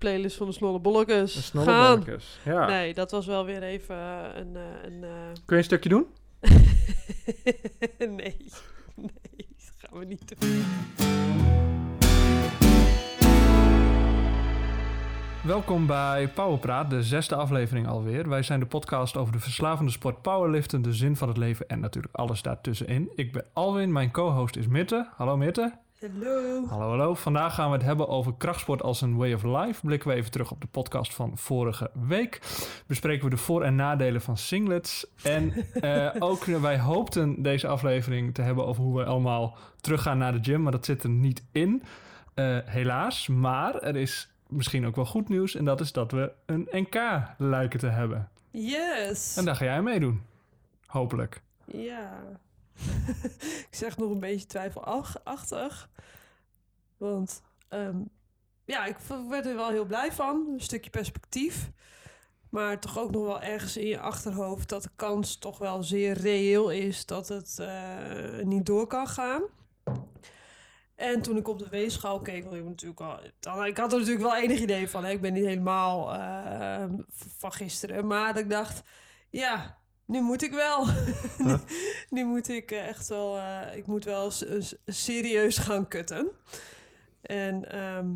playlist van de Snollebollekes De gaan. Ja. Nee, dat was wel weer even eh, een... eh, een eh, Kun je een stukje doen? nee, nee, dat gaan we niet doen. Welkom bij Powerpraat, de zesde aflevering alweer. Wij zijn de podcast over de verslavende sport powerliften, de zin van het leven en natuurlijk alles daartussenin. Ik ben Alwin, mijn co-host is Mitte. Hallo Mitte. Hallo. Hallo, hallo. Vandaag gaan we het hebben over krachtsport als een way of life. Blikken we even terug op de podcast van vorige week. Bespreken we de voor- en nadelen van singlets. En eh, ook wij hoopten deze aflevering te hebben over hoe we allemaal teruggaan naar de gym. Maar dat zit er niet in, Eh, helaas. Maar er is misschien ook wel goed nieuws. En dat is dat we een NK lijken te hebben. Yes. En daar ga jij meedoen. Hopelijk. Ja. ik zeg nog een beetje twijfelachtig. Want ehm, ja, ik werd er wel heel blij van. Een stukje perspectief. Maar toch ook nog wel ergens in je achterhoofd dat de kans toch wel zeer reëel is dat het eh, niet door kan gaan. En toen ik op de weegschaal keek, want ik, natuurlijk al, ik had er natuurlijk wel enig idee van. Hè? Ik ben niet helemaal eh, van gisteren. Maar ik dacht, ja, nu moet ik wel. nu, nu moet ik eh, echt wel, eh, ik moet wel serieus gaan kutten. En ehm,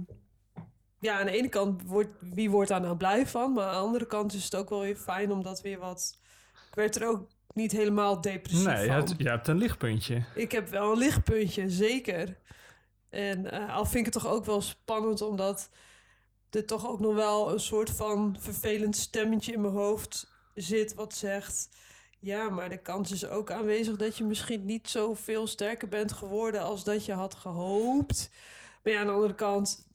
ja, aan de ene kant, wordt, wie wordt daar nou blij van? Maar aan de andere kant is het ook wel weer fijn, omdat weer wat... Ik werd er ook niet helemaal depressief Nee, je van. hebt, je hebt een lichtpuntje. Ik heb wel een lichtpuntje, zeker. En eh, al vind ik het toch ook wel spannend, omdat er toch ook nog wel een soort van vervelend stemmetje in mijn hoofd zit, wat zegt: Ja, maar de kans is ook aanwezig dat je misschien niet zoveel sterker bent geworden als dat je had gehoopt. Maar ja, aan de andere kant.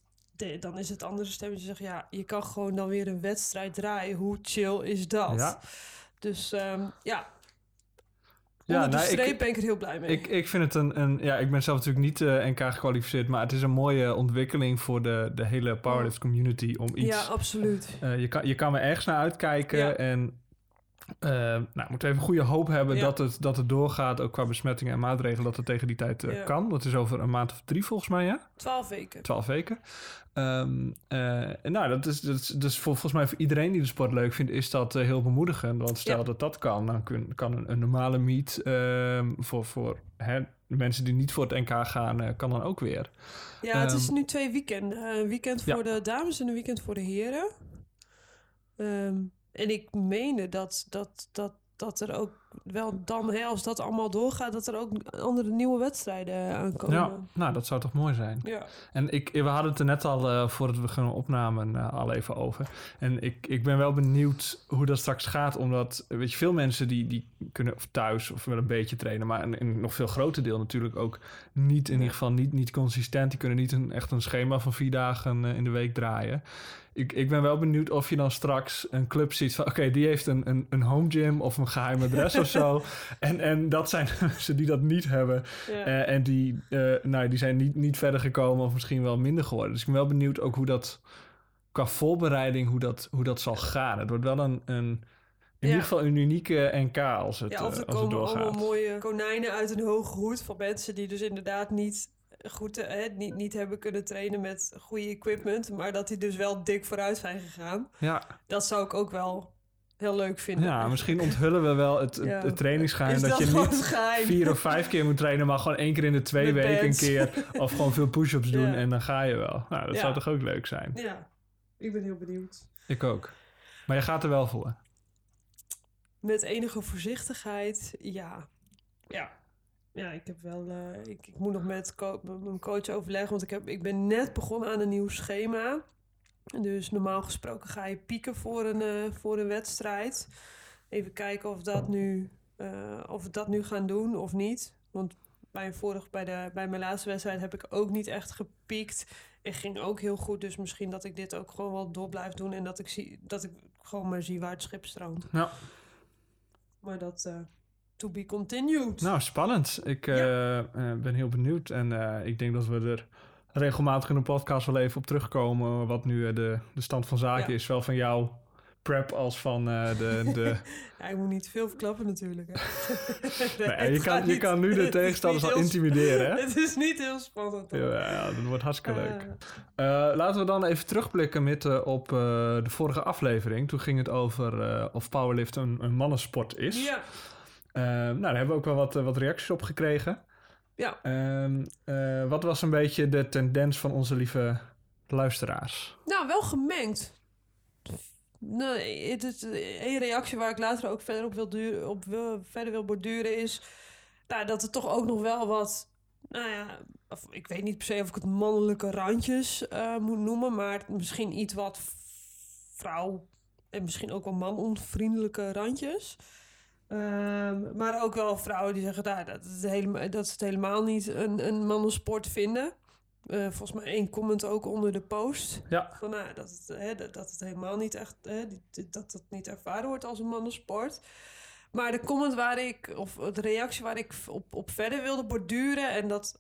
dan is het andere stemmetje zegt ja, je kan gewoon dan weer een wedstrijd draaien. Hoe chill is dat? Ja. Dus ehm, ja, Ja, onder de nou, ik- streep ben ik er heel blij mee. Ik, ik vind het een, een... Ja, ik ben zelf natuurlijk niet eh, NK gekwalificeerd... maar het is een mooie ontwikkeling voor de, de hele powerlift community... om iets... Ja, absoluut. eh, je, kan, je kan er ergens naar uitkijken Ja. en... eh nou, moeten even goede hoop hebben Ja. dat, het, dat het doorgaat... ook qua besmettingen en maatregelen... dat het tegen die tijd eh, Ja. kan. Dat is over een maand of drie volgens mij, ja? Twaalf weken. Twaalf weken. En nou, dat is, dat is dus volgens mij voor iedereen die de sport leuk vindt, is dat heel bemoedigend. Want stel Ja. dat dat kan, dan kun, kan een, een normale meet ehm, voor, voor hè, de mensen die niet voor het NK gaan, kan dan ook weer. Ja, het is Ehm, nu twee weekenden. Een weekend voor de dames en een weekend voor de heren. Ehm, en ik meende dat, dat, dat, dat er ook wel dan, hè, als dat allemaal doorgaat, dat er ook andere nieuwe wedstrijden aankomen. Ja, nou, dat zou toch mooi zijn. Ja. En ik, we hadden het er net al, eh, voordat we gaan opnamen, eh, al even over. En ik, ik ben wel benieuwd hoe dat straks gaat. Omdat, weet je, veel mensen die, die kunnen of thuis of wel een beetje trainen. Maar een nog veel groter deel natuurlijk ook niet, in ieder geval niet, niet consistent. Die kunnen niet een, echt een schema van vier dagen eh, in de week draaien. Ik, ik ben wel benieuwd of je dan straks een club ziet van... oké, die heeft een, een, een home gym of een geheim adres of zo. En, en dat zijn mensen die dat niet hebben. Ja. Eh, en die, eh, nou, die zijn niet, niet verder gekomen of misschien wel minder geworden. Dus ik ben wel benieuwd ook hoe dat qua voorbereiding, hoe dat, hoe dat zal gaan. Het wordt wel een, een in Ja. ieder geval een unieke NK als het, ja, of eh, er als het komen doorgaat. allemaal mooie konijnen uit een hoge hoed van mensen die dus inderdaad niet goed hè, niet, niet hebben kunnen trainen met goede equipment, maar dat die dus wel dik vooruit zijn gegaan. Ja, Dat zou ik ook wel heel leuk vinden. ja, misschien onthullen we wel het, Ja. het trainingsgeheim. Dat, dat je niet geheim? vier of vijf keer moet trainen, maar gewoon één keer in de twee Met weken een keer. Of gewoon veel push-ups doen Ja. en dan ga je wel. Nou, dat Ja. zou toch ook leuk zijn? Ja, ik ben heel benieuwd. Ik ook. Maar je gaat er wel voor. Met enige voorzichtigheid, ja. Ja. Ja, ik heb wel... eh, ik, ik moet nog met, co- met mijn coach overleggen, want ik, heb, ik ben net begonnen aan een nieuw schema. Dus normaal gesproken ga je pieken voor een, eh, voor een wedstrijd. Even kijken of, dat nu, eh, of we dat nu gaan doen of niet. Want bij, een vorig, bij, de, bij mijn laatste wedstrijd heb ik ook niet echt gepiekt. En ging ook heel goed. Dus misschien dat ik dit ook gewoon wel door blijf doen. En dat ik, zie, dat ik gewoon maar zie waar het schip stroomt. Ja. Maar dat eh to be continued. Nou, spannend. Ik ben heel benieuwd. En ik denk dat we er regelmatig in de podcast wel even op terugkomen. Wat nu eh, de, de stand van zaken Ja. is. Wel van jouw prep als van eh, de... de... Ja, ik moet niet veel verklappen natuurlijk. Hè. nee, je, kan, je niet- kan nu de tegenstanders al intimideren, hè? Het is niet heel spannend. Ja, dat wordt hartstikke leuk. Ah. Eh, laten we dan even terugblikken met, op de vorige aflevering. Toen ging het over of powerlift een, een mannensport is. ja, nou, daar hebben we ook wel wat, wat reacties op gekregen. Ja. Ehm, eh, wat was een beetje de tendens van onze lieve luisteraars? Nou, wel gemengd. Nee, het is één reactie waar ik later ook verder op wil duren, op wil, verder wil borduren is nou, dat er toch ook nog wel wat, nou ja, of, ik weet niet per se of ik het mannelijke randjes eh, moet noemen, maar misschien iets wat vrouw en misschien ook wel man-onvriendelijke randjes. Ehm, maar ook wel vrouwen die zeggen nou, dat, het helemaal, dat ze het helemaal niet een, een mannensport vinden. Eh, volgens mij één comment ook onder de post. Ja, Van, nou, dat, het, hè, dat, dat het helemaal niet echt, hè, dat het niet ervaren wordt als een mannensport. Maar de comment waar ik, of de reactie waar ik op, op verder wilde borduren, en dat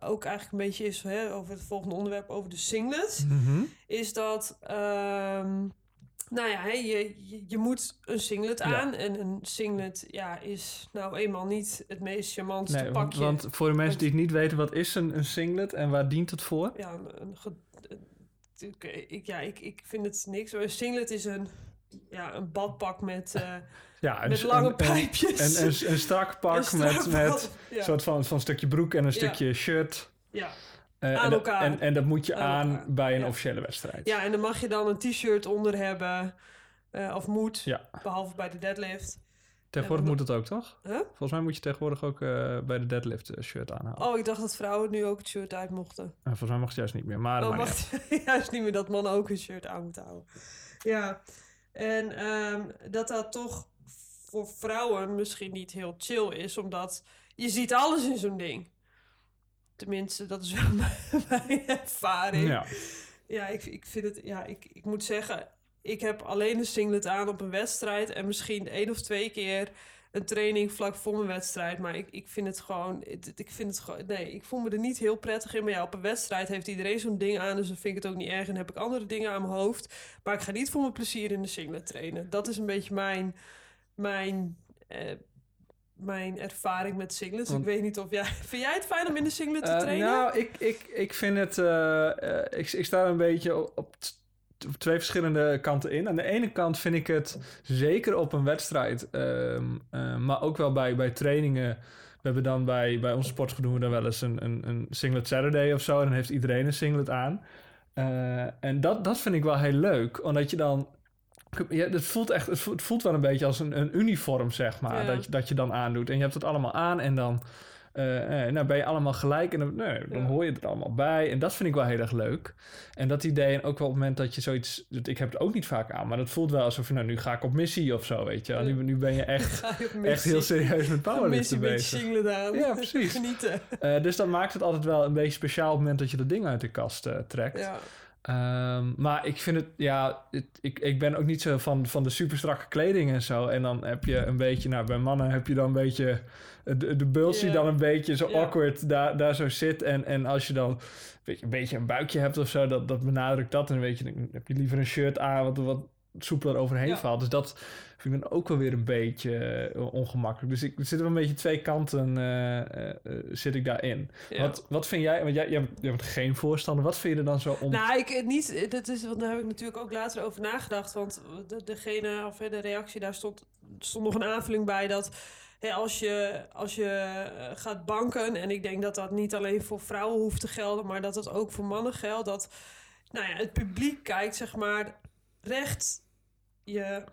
ook eigenlijk een beetje is hè, over het volgende onderwerp, over de singlet, Mhm. is dat, ehm, nou ja, je, je, je moet een singlet Ja. aan. En een singlet ja, is nou eenmaal niet het meest charmantste nee, pakje. want voor de mensen die het niet weten, wat is een, een singlet en waar dient het voor? ja, een, een ge- een- ik, ja, ik, ik vind het niks. Een singlet is een, ja, een badpak met, eh, Ja, met lange een- pijpjes. Een, een, een strak pak Een strak met, met ja. soort van, van een stukje broek en een Ja. stukje shirt. Ja. Eh, Aan en, dat- elkaar. En, en dat moet je Aan bij een Ja. officiële wedstrijd. ja, en dan mag je dan een t-shirt onder hebben. eh, of moet, Ja. behalve bij de deadlift. Tegenwoordig moet het ook, toch? Huh? Volgens mij moet je tegenwoordig ook eh, bij de deadlift een shirt aanhouden. Oh, ik dacht dat vrouwen nu ook het shirt uit mochten. En volgens mij mag het juist niet meer, maar... Oh, mag juist niet meer dat mannen ook een shirt aan moeten houden. Ja, en ehm, dat dat toch voor vrouwen misschien niet heel chill is, omdat je ziet alles in zo'n ding. Tenminste, dat is wel mijn- ervaring. Ja. Ja, ik, ik vind het, ja, ik, ik moet zeggen, ik heb alleen een singlet aan op een wedstrijd en misschien één of twee keer een training vlak voor mijn wedstrijd. Maar ik, ik vind het gewoon, ik vind het gewoon, nee, ik voel me er niet heel prettig in. Maar ja, op een wedstrijd heeft iedereen zo'n ding aan, dus dan vind ik het ook niet erg. En heb ik andere dingen aan mijn hoofd. Maar ik ga niet voor mijn plezier in de singlet trainen. Dat is een beetje mijn, mijn, eh, mijn ervaring met singlets. Want- ik weet niet of jij, vind jij het fijn om in de singlet te Eh, trainen? nou, ik, ik, ik vind het... eh, eh, ik, ik sta er een beetje op, op twee verschillende kanten in. Aan de ene kant vind ik het zeker op een wedstrijd... ehm, eh, maar ook wel bij, bij trainingen... We hebben dan bij, bij onze sportschool doen we dan wel eens een, een, een singlet Saturday of zo. En dan heeft iedereen een singlet aan. En dat, dat vind ik wel heel leuk. Omdat je dan... Ja, het voelt echt, het voelt, het voelt wel een beetje als een, een uniform, zeg maar. Ja. Dat, je, dat je dan aandoet. En je hebt het allemaal aan en dan... eh, eh, nou ben je allemaal gelijk en dan, nee, dan Ja. hoor je er allemaal bij. En dat vind ik wel heel erg leuk. En dat idee, en ook wel op het moment dat je zoiets... Ik heb het ook niet vaak aan, maar dat voelt wel alsof je... Nou, nu ga ik op missie of zo, weet je. Nu, nu ben je echt, echt missie? heel serieus met missie powerliften met bezig. singlet aan. Ja, precies. Genieten. Eh, dus dat maakt het altijd wel een beetje speciaal op het moment dat je dat ding uit de kast eh, trekt. Ja. Ehm, maar ik vind het, ja, het- ik, ik ben ook niet zo van, van de super strakke kleding en zo. En dan heb je een beetje, nou, bij mannen heb je dan een beetje de, de bults die Ja. dan een beetje zo awkward daar, daar zo zit. En, en als je dan weet je, een beetje een buikje hebt of zo, dat, dat benadrukt dat. En dan weet je, dan heb je liever een shirt aan wat er wat soepeler overheen Ja. valt. Dus dat vind ik dan ook wel weer een beetje eh, ongemakkelijk. Dus ik er zitten wel een beetje twee kanten eh, eh, zit ik daarin. Ja. Wat, wat vind jij, want jij, jij, jij bent geen voorstander. Wat vind je er dan zo om? Nou, ik niet. Dat is, want daar heb ik natuurlijk ook later over nagedacht. Want de, degene, of de reactie, daar stond, stond nog een aanvulling bij dat. Als je, als je gaat banken, en ik denk dat dat niet alleen voor vrouwen hoeft te gelden, maar dat dat ook voor mannen geldt. Dat nou ja, het publiek kijkt, zeg maar, recht je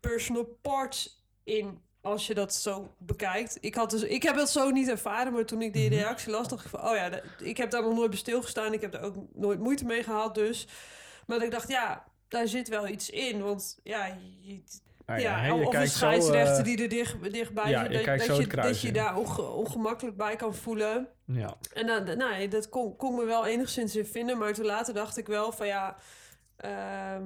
personal parts in als je dat zo bekijkt. Ik, had dus, ik heb dat zo niet ervaren, maar toen ik die Mhm. reactie las, dacht ik van... oh ja, ik heb daar nog nooit bij stilgestaan. Ik heb daar ook nooit moeite mee gehad, dus... Maar ik dacht, ja, daar zit wel iets in. Want ja, je, Nou ja, hè, je of een scheidsrechter eh, die er dicht, dichtbij ja, zit. je Dat, dat, je, dat je daar onge- ongemakkelijk bij kan voelen. Ja. En dan, nou, ja, dat kon, kon me wel enigszins in vinden. Maar toen later dacht ik wel van ja... ehm,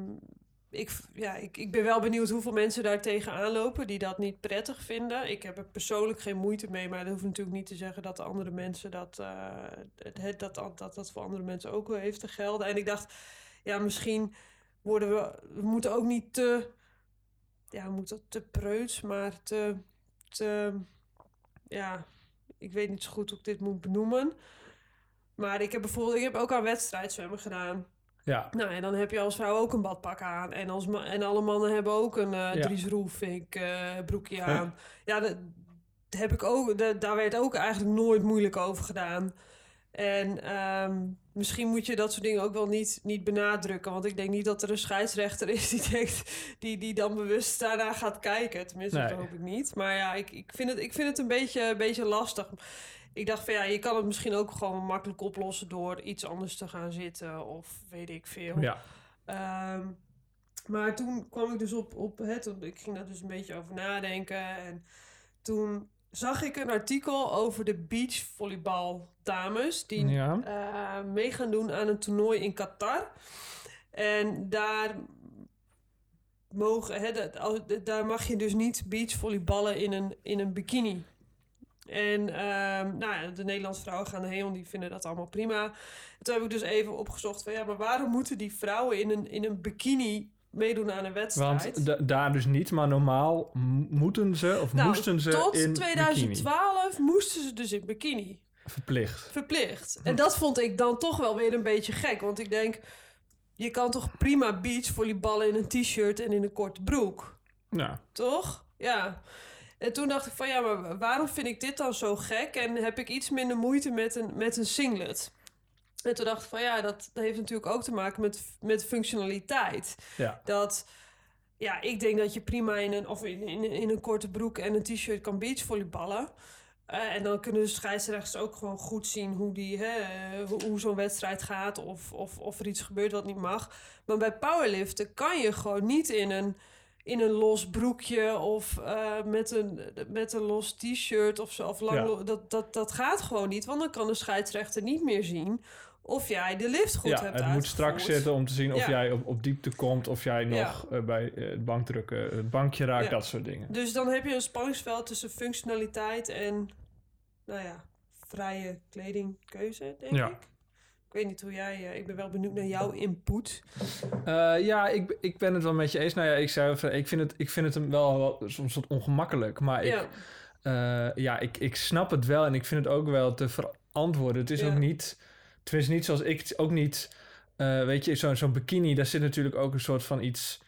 ik, ja, ik, ik ben wel benieuwd hoeveel mensen daar tegenaan lopen die dat niet prettig vinden. Ik heb er persoonlijk geen moeite mee, maar dat hoeft natuurlijk niet te zeggen dat de andere mensen dat, eh, het, dat, dat, dat, dat voor andere mensen ook wel heeft te gelden. En ik dacht, ja, misschien worden we, moeten ook niet te, ja, we moeten te preuts, maar te, te, ja, ik weet niet zo goed hoe ik dit moet benoemen. Maar ik heb bijvoorbeeld, ik heb ook aan wedstrijdzwemmen gedaan. Ja, Nou, en dan heb je als vrouw ook een badpak aan. En, als en alle mannen hebben ook een Ja. Dries Roelvink eh, broekje aan. Ja, dat, heb ik ook, dat, daar werd ook eigenlijk nooit moeilijk over gedaan. En ehm, misschien moet je dat soort dingen ook wel niet, niet benadrukken. Want ik denk niet dat er een scheidsrechter is die, denkt, die, die dan bewust daarna gaat kijken. Tenminste, dat hoop ik niet. Maar ja, ik, ik, vind, het, ik vind het een beetje, een beetje lastig. Ik dacht van ja, je kan het misschien ook gewoon makkelijk oplossen door iets anders te gaan zitten. Of weet ik veel. ja. Ehm, maar toen kwam ik dus op, op het, ik ging daar dus een beetje over nadenken. En toen zag ik een artikel over de beachvolleybal dames die ja. eh, mee gaan doen aan een toernooi in Qatar. En daar mogen, hè, daar mag je dus niet beachvolleyballen in een, in een bikini. En ehm, nou, de Nederlandse vrouwen gaan want die vinden dat allemaal prima. Toen heb ik dus even opgezocht van ja, maar waarom moeten die vrouwen in een, in een bikini meedoen aan een wedstrijd? Want da- daar dus niet, maar normaal moeten ze of Nou, moesten ze tot in bikini. 2012 moesten ze dus in bikini. Verplicht. Verplicht. En dat vond ik dan toch wel weer een beetje gek. Want ik denk, je kan toch prima beachvolleyballen in een t-shirt en in een korte broek. Ja, Toch? Ja. En toen dacht ik van ja, maar waarom vind ik dit dan zo gek? En heb ik iets minder moeite met een, met een singlet? En toen dacht ik van ja, dat, dat heeft natuurlijk ook te maken met, met functionaliteit. ja. Dat, ja, ik denk dat je prima in een, of in, in, in een korte broek en een t-shirt kan beachvolleyballen. Eh, en dan kunnen de scheidsrechters ook gewoon goed zien hoe, die, hè, eh, hoe, hoe zo'n wedstrijd gaat of, of, of er iets gebeurt wat niet mag. Maar bij powerliften kan je gewoon niet in een, in een los broekje of eh, met, een, met een los t-shirt of zo. Of lang, Ja. dat, dat, dat gaat gewoon niet, want dan kan de scheidsrechter niet meer zien of jij de lift goed ja hebt het moet strak zitten om te zien of Ja. jij op, op diepte komt, of jij Ja. nog eh, bij eh, het bankdrukken het bankje raakt, dat soort dingen. Dus dan heb je een spanningsveld tussen functionaliteit en, nou ja, vrije kledingkeuze, denk ik. Ik weet niet hoe jij... eh, ik ben wel benieuwd naar jouw input. Eh, ja, ik, ik ben het wel met je eens. Nou ja, ik zei van, ik vind het, ik vind het hem wel, wel soms wat ongemakkelijk, maar ik, ja, Eh, ja, ik, ik snap het wel en ik vind het ook wel te verantwoorden. Het is Ja. ook niet, tenminste niet zoals ik, ook niet, weet je, zo'n zo'n bikini, daar zit natuurlijk ook een soort van iets...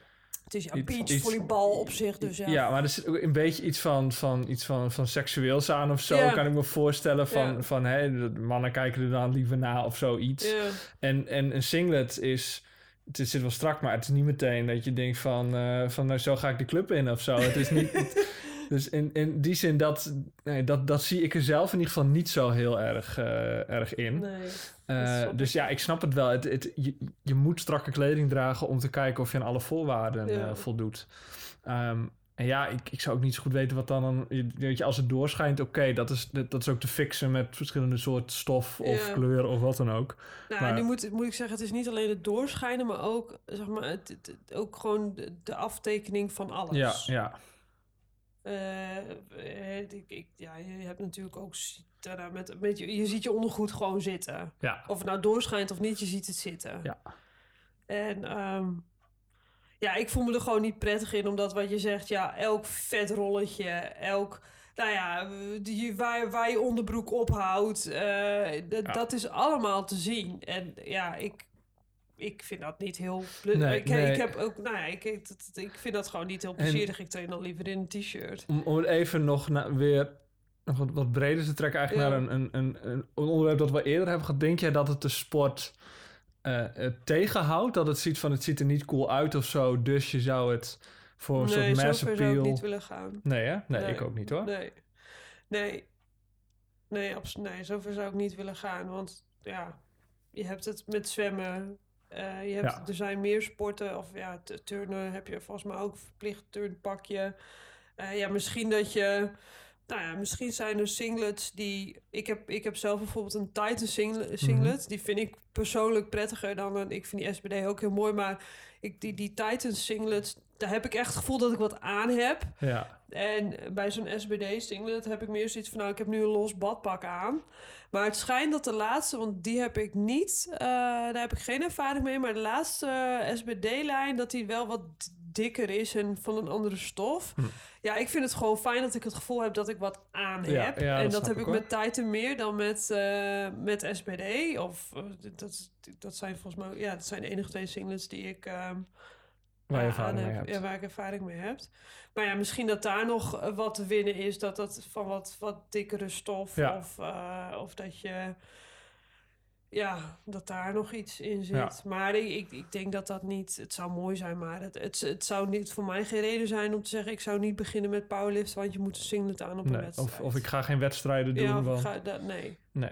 het is ja, iets- beachvolleybal op zich, dus ja. Ja, maar er zit ook een beetje iets van, van, iets van, van seksueels aan of zo, Ja. kan ik me voorstellen. Van, Ja. van hè, mannen kijken er dan liever na of zoiets. En, en een singlet is... Het zit wel strak, maar het is niet meteen dat je denkt van... eh, van nou, zo ga ik de club in of zo. Het is niet... dus in, in die zin, dat, nee, dat, dat zie ik er zelf in ieder geval niet zo heel erg, eh, erg in. Nee. Eh, dus ja, ik snap het wel. Het, het, je, je moet strakke kleding dragen om te kijken of je aan alle voorwaarden Ja. eh, voldoet. Ehm, en ja, ik, ik zou ook niet zo goed weten wat dan... je- weet je, als het doorschijnt, oké, dat, is, dat, dat is ook te fixen met verschillende soorten stof of Ja. kleur of wat dan ook. Nou, Maar- nu moet, moet ik zeggen, het is niet alleen het doorschijnen, maar ook, zeg maar, het- ook gewoon de, de aftekening van alles. Ja, ja. Eh, eh, ik, ik, ja, je hebt natuurlijk ook met, met je, je ziet je ondergoed gewoon zitten. Ja, Of het nou doorschijnt of niet, je ziet het zitten. Ja. En ehm, ja, ik voel me er gewoon niet prettig in, omdat wat je zegt, ja, elk vetrolletje, elk, nou ja, die, waar, waar je onderbroek ophoudt, Ja. dat is allemaal te zien. En ja, ik, ik vind dat niet heel... Nee, ik, nee. ik heb ook, nou ja, ik, ik, vind dat gewoon niet heel plezierig. Ik train dan liever in een t-shirt. om, om even nog na, weer nog wat, wat breder te trekken, eigenlijk Ja. naar een, een, een, een onderwerp dat we eerder hebben gehad. Denk jij dat het de sport eh, tegenhoudt? Dat het ziet van het ziet er niet cool uit of zo, dus je zou het voor een nee, soort mass zover zou ik appeal... niet willen gaan. Nee, hè? Nee, ik ook niet hoor. Nee. Nee. Nee, nee, zover zou ik niet willen gaan. Want ja, je hebt het met zwemmen. Eh, je hebt, Ja. Er zijn meer sporten. Of ja, turnen heb je volgens mij ook verplicht turnpakje. Eh, ja, misschien dat je... Nou ja, misschien zijn er singlets die... Ik heb, ik heb zelf bijvoorbeeld een Titan singlet. singlet. Die vind ik persoonlijk prettiger dan een... Ik vind die SBD ook heel mooi, maar ik, die, die Titan singlets... daar heb ik echt het gevoel dat ik wat aan heb. Ja. En bij zo'n SBD-singlet heb ik meer zoiets van... nou, ik heb nu een los badpak aan. Maar het schijnt dat de laatste, want die heb ik niet... eh, daar heb ik geen ervaring mee. Maar de laatste SBD-lijn, dat die wel wat dikker is en van een andere stof. Hm. Ja, ik vind het gewoon fijn dat ik het gevoel heb dat ik wat aan Ja, heb. ja, en dat heb ik, met Titan meer dan met, eh, met SBD. Of eh, dat, dat zijn volgens mij... Ja, dat zijn de enige twee singlets die ik... Waar je ervaring mee heb. hebt. Ja, waar ik ervaring mee heb. Maar ja, misschien dat daar nog eh, wat te winnen is. Dat dat van wat, wat dikkere stof. Ja. Of, eh, of dat je... Ja, dat daar nog iets in zit. Ja. Maar ik, ik, ik denk dat dat niet... Het zou mooi zijn, maar het, het, het zou niet voor mij geen reden zijn om te zeggen... ik zou niet beginnen met powerlift, want je moet een singlet aan op een wedstrijd. of, of ik ga geen wedstrijden doen. Ja, of ik want- ga, dat, nee. Nee.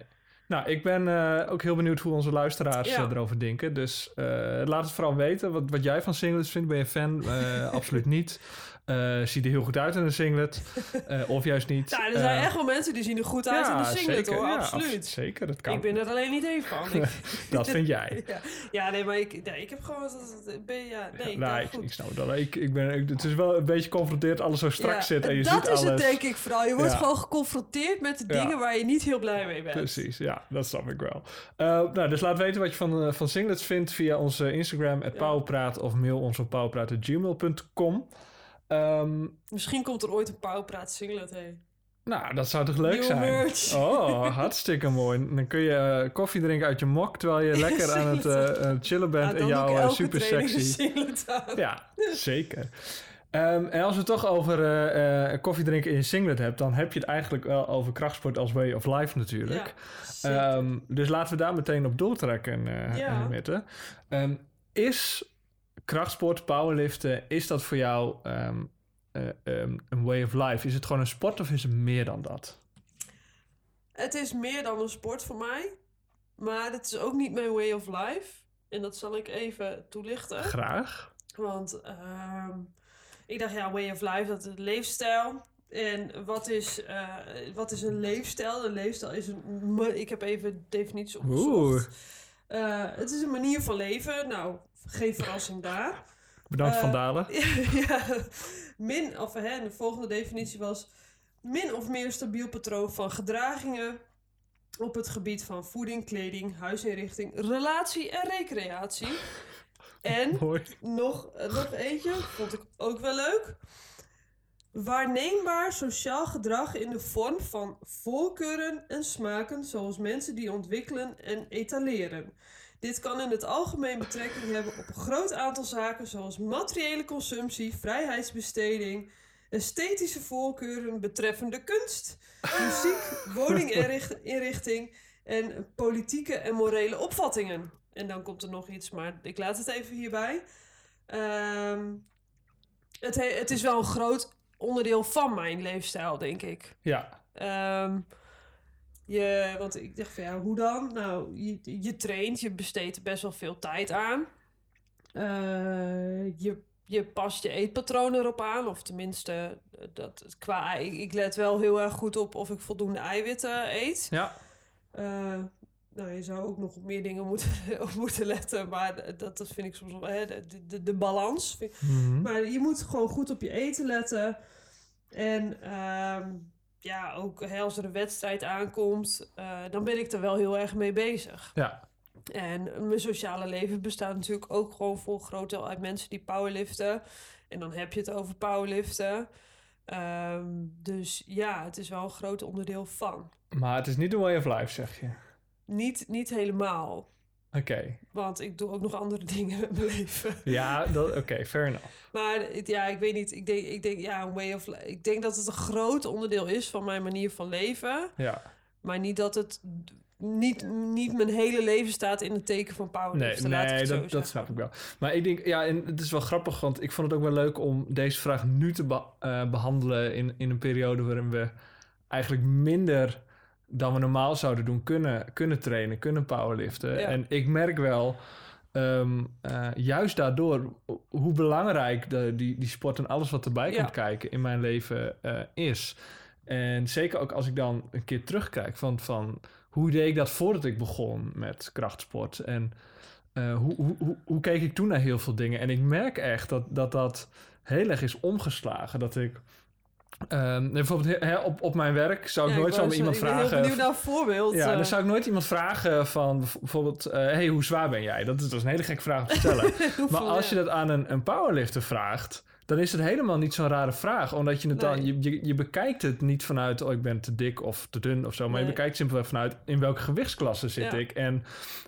Nou, ik ben eh, ook heel benieuwd hoe onze luisteraars Ja. eh, erover denken. Dus eh, laat het vooral weten wat, wat jij van singlets vindt. Ben je fan? Absoluut niet. Eh ziet er heel goed uit in een singlet. Eh, of juist niet. Nou, er zijn Eh, echt wel mensen die zien er goed uit in de singlet, hoor. ja, absoluut. abs- zeker, dat kan. Ik ben er alleen niet één van. Ik, dat vind jij. Ja, ja nee, maar ik, nee, ik heb gewoon... dat- dat- Ben, ja, nee, ik nou, ik, goed. ik snap dat. Ik, ik ben, ik- het is wel een beetje confronteerd alles zo strak Ja, zit en je dat ziet is alles. het denk ik vooral. Je wordt Ja. gewoon geconfronteerd met de Ja. dingen waar je niet heel blij mee bent. Precies, ja, dat snap ik wel. Eh, nou, dus laat weten wat je van, eh, van singlets vindt via onze Instagram, het Ja. Pauwpraat, of mail ons op pauwpraat.gmail.com. Ehm Misschien komt er ooit een pauwpraat singlet heen. nou, dat zou toch leuk Nieuwe zijn? merch. Oh, hartstikke mooi. Dan kun je eh, koffie drinken uit je mok terwijl je lekker aan het eh, eh, chillen bent Ja, in jouw ik eh, elke super sexy. Ja, zeker. Ehm, en als we het toch over eh, eh, koffie drinken in je singlet hebt, dan heb je het eigenlijk wel over krachtsport als way of life natuurlijk. Ja. Ehm, dus laten we daar meteen op doortrekken, eh Ja. eh, Mette. Is krachtsport, powerliften, is dat voor jou ehm, eh, ehm, een way of life? Is het gewoon een sport of is het meer dan dat? Het is meer dan een sport voor mij. Maar het is ook niet mijn way of life. En dat zal ik even toelichten. Graag. Want ehm, ik dacht, ja, way of life, dat is een leefstijl. En wat is, eh, wat is een leefstijl? Een leefstijl is een... Ik heb even de definitie opgezocht. Oeh. Eh, het is een manier van leven. Nou, geen verrassing daar. Bedankt Eh, Van Dalen. ja, min, of hè, de volgende definitie was... min of meer stabiel patroon van gedragingen... op het gebied van voeding, kleding, huisinrichting, relatie en recreatie. En Mooi. nog, eh, nog eentje, vond ik ook wel leuk. Waarneembaar sociaal gedrag in de vorm van voorkeuren en smaken zoals mensen die ontwikkelen en etaleren. Dit kan in het algemeen betrekking hebben op een groot aantal zaken zoals materiële consumptie, vrijheidsbesteding, esthetische voorkeuren betreffende kunst, muziek, woninginrichting en politieke en morele opvattingen. En dan komt er nog iets, maar ik laat het even hierbij. Ehm, het, he- het is wel een groot onderdeel van mijn leefstijl, denk ik. Ja, Ehm, je, want ik dacht van ja, hoe dan? Nou, je, je traint, je besteedt er best wel veel tijd aan. Eh, je, je past je eetpatroon erop aan, of tenminste, eh, dat, qua, ik, ik let wel heel erg goed op of ik voldoende eiwitten eet. ja. Eh, nou, je zou ook nog op meer dingen moeten, op moeten letten, maar dat, dat vind ik soms wel, hè, de, de, de balans. Mhm. maar je moet gewoon goed op je eten letten. En ehm, ja, ook hè, als er een wedstrijd aankomt, eh, dan ben ik er wel heel erg mee bezig. ja. En mijn sociale leven bestaat natuurlijk ook gewoon voor een groot deel uit mensen die powerliften. En dan heb je het over powerliften. Ehm, dus ja, het is wel een groot onderdeel van. Maar het is niet een way of life, zeg je. Niet, niet helemaal. Oké. Want ik doe ook nog andere dingen met mijn leven. Ja, dat- oké, fair enough. Maar ja, ik weet niet. Ik denk, ik denk, ja, way of Ik denk dat het een groot onderdeel is van mijn manier van leven. Ja. Maar niet dat het niet, niet mijn hele leven staat in het teken van Nee, ik nee zo dat, dat snap ik wel. Maar ik denk, ja, en het is wel grappig, want ik vond het ook wel leuk om deze vraag nu te be- eh, behandelen in, in een periode waarin we eigenlijk minder dan we normaal zouden doen kunnen, kunnen trainen, kunnen powerliften. Ja. En ik merk wel, ehm, eh, juist daardoor, hoe belangrijk de, die, die sport en alles wat erbij Ja. komt kijken in mijn leven eh, is. En zeker ook als ik dan een keer terugkijk van, van hoe deed ik dat voordat ik begon met krachtsport. En eh, hoe, hoe, hoe, hoe keek ik toen naar heel veel dingen? En ik merk echt dat dat, dat heel erg is omgeslagen. Dat ik... ehm, bijvoorbeeld hè, op, op mijn werk zou ik Ja, nooit zo iemand zeggen, Ik ben vragen... naar een voorbeeld. Ja, eh. dan zou ik nooit iemand vragen van bijvoorbeeld... eh, hey, hoe zwaar ben jij? Dat is, dat is een hele gekke vraag om te stellen. maar als je dat aan een, een powerlifter vraagt... dan is het helemaal niet zo'n rare vraag. Omdat je het dan... Je, je, je bekijkt het niet vanuit... oh, ik ben te dik of te dun of zo. Maar je bekijkt simpelweg vanuit... in welke gewichtsklasse zit Ja. ik? En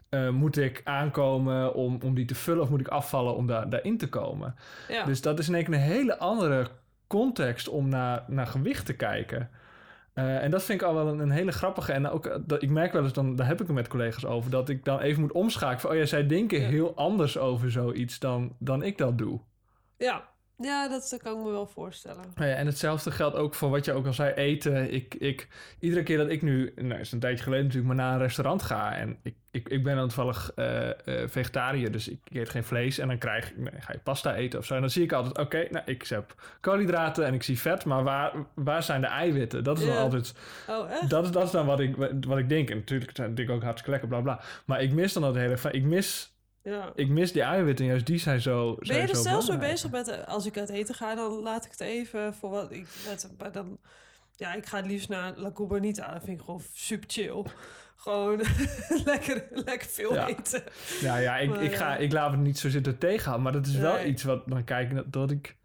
eh, moet ik aankomen om, om die te vullen... of moet ik afvallen om daar, daarin te komen? Ja. Dus dat is in één keer een hele andere context om naar, naar gewicht te kijken. Eh, en dat vind ik al wel een, een hele grappige. En ook, eh, dat, ik merk wel eens, dan, daar heb ik het met collega's over, dat ik dan even moet omschakelen. Van, oh ja, zij denken Ja. heel anders over zoiets dan, dan ik dat doe. ja. Ja, dat, kan ik me wel voorstellen. Ja, en hetzelfde geldt ook voor wat je ook al zei, eten. Ik, ik, iedere keer dat ik nu, nou is een tijdje geleden natuurlijk, maar naar een restaurant ga. En ik, ik, ik ben dan toevallig eh, vegetariër, dus ik eet geen vlees. En dan krijg ik, nee, ga je pasta eten of zo. En dan zie ik altijd, oké, nou, ik heb koolhydraten en ik zie vet. Maar waar, waar zijn de eiwitten? Dat is dan altijd, Oh, echt? dat is, dat is dan wat ik, wat ik denk. En natuurlijk zijn het ook hartstikke lekker, bla bla. Maar ik mis dan dat hele, ik mis, Ja. ik mis die eiwitten. En juist die zijn zo Ben zijn je er zo zelfs mee bezig met, eh, als ik uit eten ga, dan laat ik het even voor wat ik, met, maar dan, ja, ik ga het liefst naar La Cubanita, dat vind ik gewoon super chill. Gewoon lekker, lekker veel Ja. eten. Ja, ja ik, Maar, ik, ga, ik laat het niet zo zitten tegenhouden. Maar dat is wel iets wat dan kijk dat, dat ik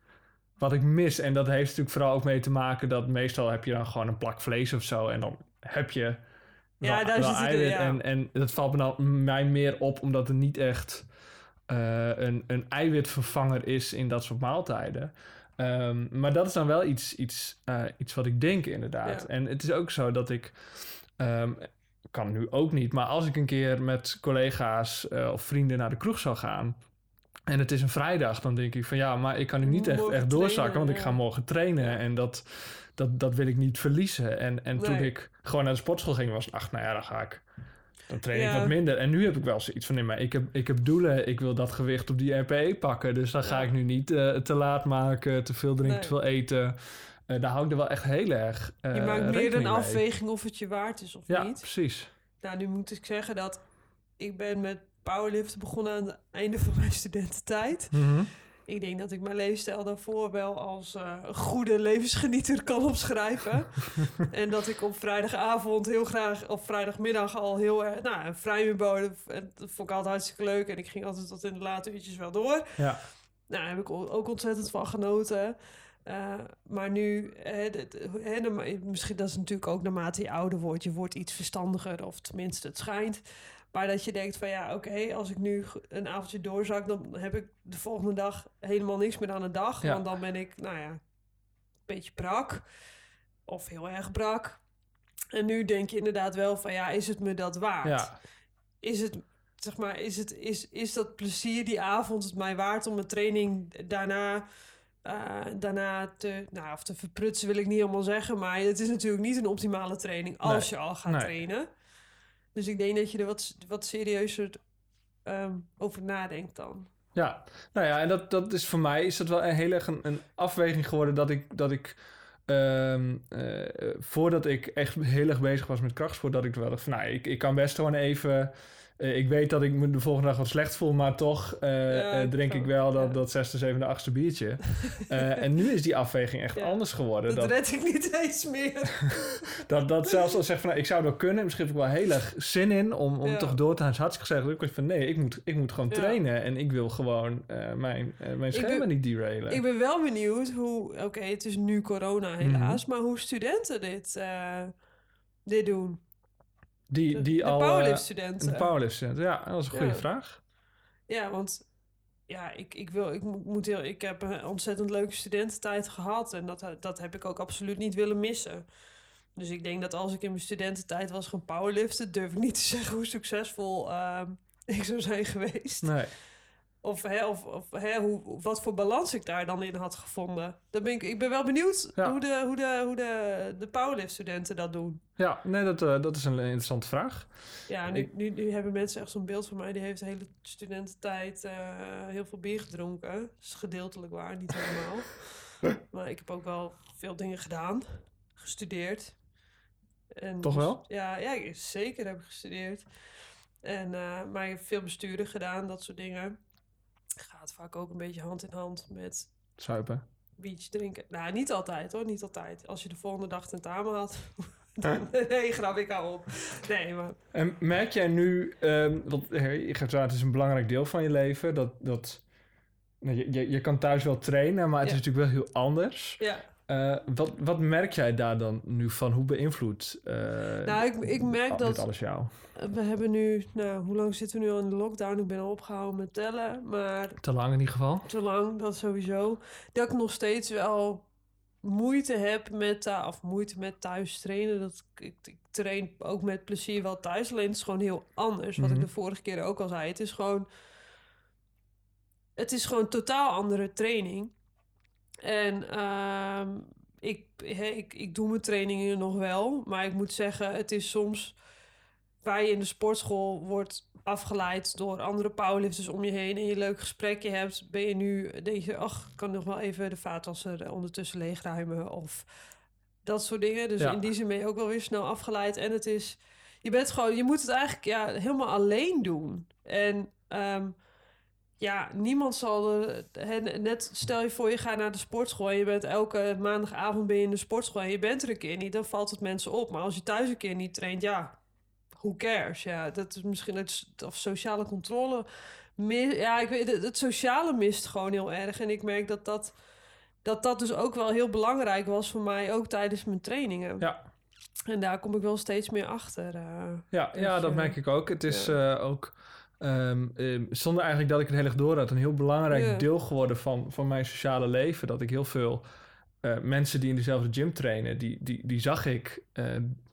wat ik mis. En dat heeft natuurlijk vooral ook mee te maken dat meestal heb je dan gewoon een plak vlees of zo. En dan heb je Ja, wel, daar wel zit het in, eiwit. ja. En, en dat valt me dan mij meer op omdat er niet echt eh, een, een eiwitvervanger is in dat soort maaltijden. Ehm, maar dat is dan wel iets, iets, eh, iets wat ik denk inderdaad. Ja. En het is ook zo dat ik... ehm, kan nu ook niet, maar als ik een keer met collega's eh, of vrienden naar de kroeg zou gaan... en het is een vrijdag, dan denk ik van ja, maar ik kan nu niet echt, echt doorzakken... trainen, want ik ga morgen trainen en dat, dat, dat wil ik niet verliezen. En, en toen ik gewoon naar de sportschool ging, was het, ach, nou ja, dan ga ik... Dan train ik Ja. wat minder. En nu heb ik wel zoiets van, nee, maar ik heb, ik heb doelen. Ik wil dat gewicht op die RPE pakken. Dus dan ga Ja. ik nu niet eh, te laat maken, te veel drinken, Nee. te veel eten. Eh, daar hou ik er wel echt heel erg eh, Je maakt meer een afweging of het je waard is of Ja, niet. precies. Nou, nu moet ik zeggen dat ik ben met powerliften begonnen aan het einde van mijn studententijd. Mhm. Ik denk dat ik mijn leefstijl daarvoor wel als een goede levensgenieter kan opschrijven. en dat ik op vrijdagavond heel graag, of vrijdagmiddag al heel erg, nou, een dat vond ik altijd hartstikke leuk. En ik ging altijd tot in de late uurtjes wel door. Ja. Nou, daar heb ik ook ontzettend van genoten. Eh, maar nu, misschien dat is natuurlijk ook naarmate je ouder wordt, je wordt iets verstandiger, of tenminste het schijnt. Maar dat je denkt van ja, oké, als ik nu een avondje doorzak, dan heb ik de volgende dag helemaal niks meer aan de dag. Ja. Want dan ben ik, nou ja, een beetje brak. Of heel erg brak. En nu denk je inderdaad wel van ja, is het me dat waard? Ja. is het, zeg maar, is, het, is, is dat plezier die avond het mij waard om mijn training daarna, eh, daarna te, nou, of te verprutsen wil ik niet helemaal zeggen, maar het is natuurlijk niet een optimale training als je al gaat nee. trainen. Dus ik denk dat je er wat, wat serieuzer ehm, over nadenkt dan. Ja, nou ja, en dat, dat is voor mij is dat wel een heel erg een, afweging geworden dat ik, dat ik ehm, eh, voordat ik echt heel erg bezig was met krachtsport, dat ik wel dacht nou, ik, ik kan best gewoon even, eh, ik weet dat ik me de volgende dag wat slecht voel, maar toch eh, eh, ik drink ik wel dat, dat zesde, zevende, achtste biertje. En nu is die afweging echt anders geworden. Dat, Dat, red ik niet eens meer. dat, dat zelfs als zeg van, nou, ik zou wel kunnen, misschien heb ik wel heel erg zin in om, om toch door te gaan. Hartstikke gezegd. Ik was van, nee, ik moet, ik moet gewoon trainen en ik wil gewoon mijn, mijn schema niet derailen. Ik ben wel benieuwd hoe, oké, het is nu corona helaas, Mhm. maar hoe studenten dit, dit doen. Die, De, die de al... eh, powerlift-studenten. de powerlift Ja, dat is een goede Ja. vraag. Ja, want ja, ik, ik, wil, ik, mo- moet heel, ik heb een ontzettend leuke studententijd gehad. En dat, dat heb ik ook absoluut niet willen missen. Dus ik denk dat als ik in mijn studententijd was gaan powerliften... durf ik niet te zeggen hoe succesvol ehm, ik zou zijn geweest. Nee. Of, hè, of, of hè, hoe, wat voor balans ik daar dan in had gevonden. Dan ben ik, ik ben wel benieuwd Ja. hoe, de, hoe, de, hoe de, de powerlift-studenten dat doen. Ja, nee, dat, eh, dat is een interessante vraag. Ja, nu, Ik- nu, nu hebben mensen echt zo'n beeld van mij. Die heeft de hele studententijd eh, heel veel bier gedronken. Dat is gedeeltelijk waar, niet helemaal. maar ik heb ook wel veel dingen gedaan. Gestudeerd. En Toch dus- wel? Ja, ja, zeker heb ik gestudeerd. En, eh, maar je hebt veel besturen gedaan, dat soort dingen. Gaat vaak ook een beetje hand in hand met Zuipen. beach drinken. Nou, niet altijd hoor, niet altijd. Als je de volgende dag tentamen had. dan, nee, grap ik al op. Nee, maar En merk jij nu, ehm want het is een belangrijk deel van je leven, dat, dat nou, je, je, je kan thuis wel trainen, maar het Ja. is natuurlijk wel heel anders. ja. Eh, wat, wat merk jij daar dan nu van? Hoe beïnvloedt eh, Nou, ik, ik merk dat alles jou? we hebben nu, nou, hoe lang zitten we nu al in de lockdown? Ik ben al opgehouden met tellen, maar Te lang in ieder geval. te lang, dat sowieso. Dat ik nog steeds wel moeite heb met, uh, of moeite met thuis trainen. Dat, ik, ik train ook met plezier wel thuis, alleen het is gewoon heel anders. Wat Mhm. ik de vorige keer ook al zei. Het is gewoon, het is gewoon totaal andere training. En ehm, ik, ik, ik doe mijn trainingen nog wel, maar ik moet zeggen, het is soms waar je in de sportschool wordt afgeleid door andere powerlifters om je heen en je een leuk gesprekje hebt, ben je nu, denk je, ach, ik kan nog wel even de vaatwasser ondertussen leegruimen of dat soort dingen. Dus Ja. in die zin ben je ook wel weer snel afgeleid. En het is, je bent gewoon, je moet het eigenlijk ja, helemaal alleen doen. En ehm, ja, niemand zal er, hè, net stel je voor je gaat naar de sportschool en je bent elke maandagavond ben je in de sportschool en je bent er een keer niet, dan valt het mensen op. Maar als je thuis een keer niet traint, ja, who cares? Ja, dat is misschien het of sociale controle. mi- Ja, ik weet het, het sociale mist gewoon heel erg. En ik merk dat dat, dat dat dus ook wel heel belangrijk was voor mij, ook tijdens mijn trainingen. Ja. En daar kom ik wel steeds meer achter. eh. Ja, Dus, ja dat eh, merk ik ook. Het is eh, ook, ehm, zonder eigenlijk dat ik het heel erg door had, een heel belangrijk deel geworden van, van mijn sociale leven. Dat ik heel veel eh, mensen die in dezelfde gym trainen, die, die, die zag ik eh,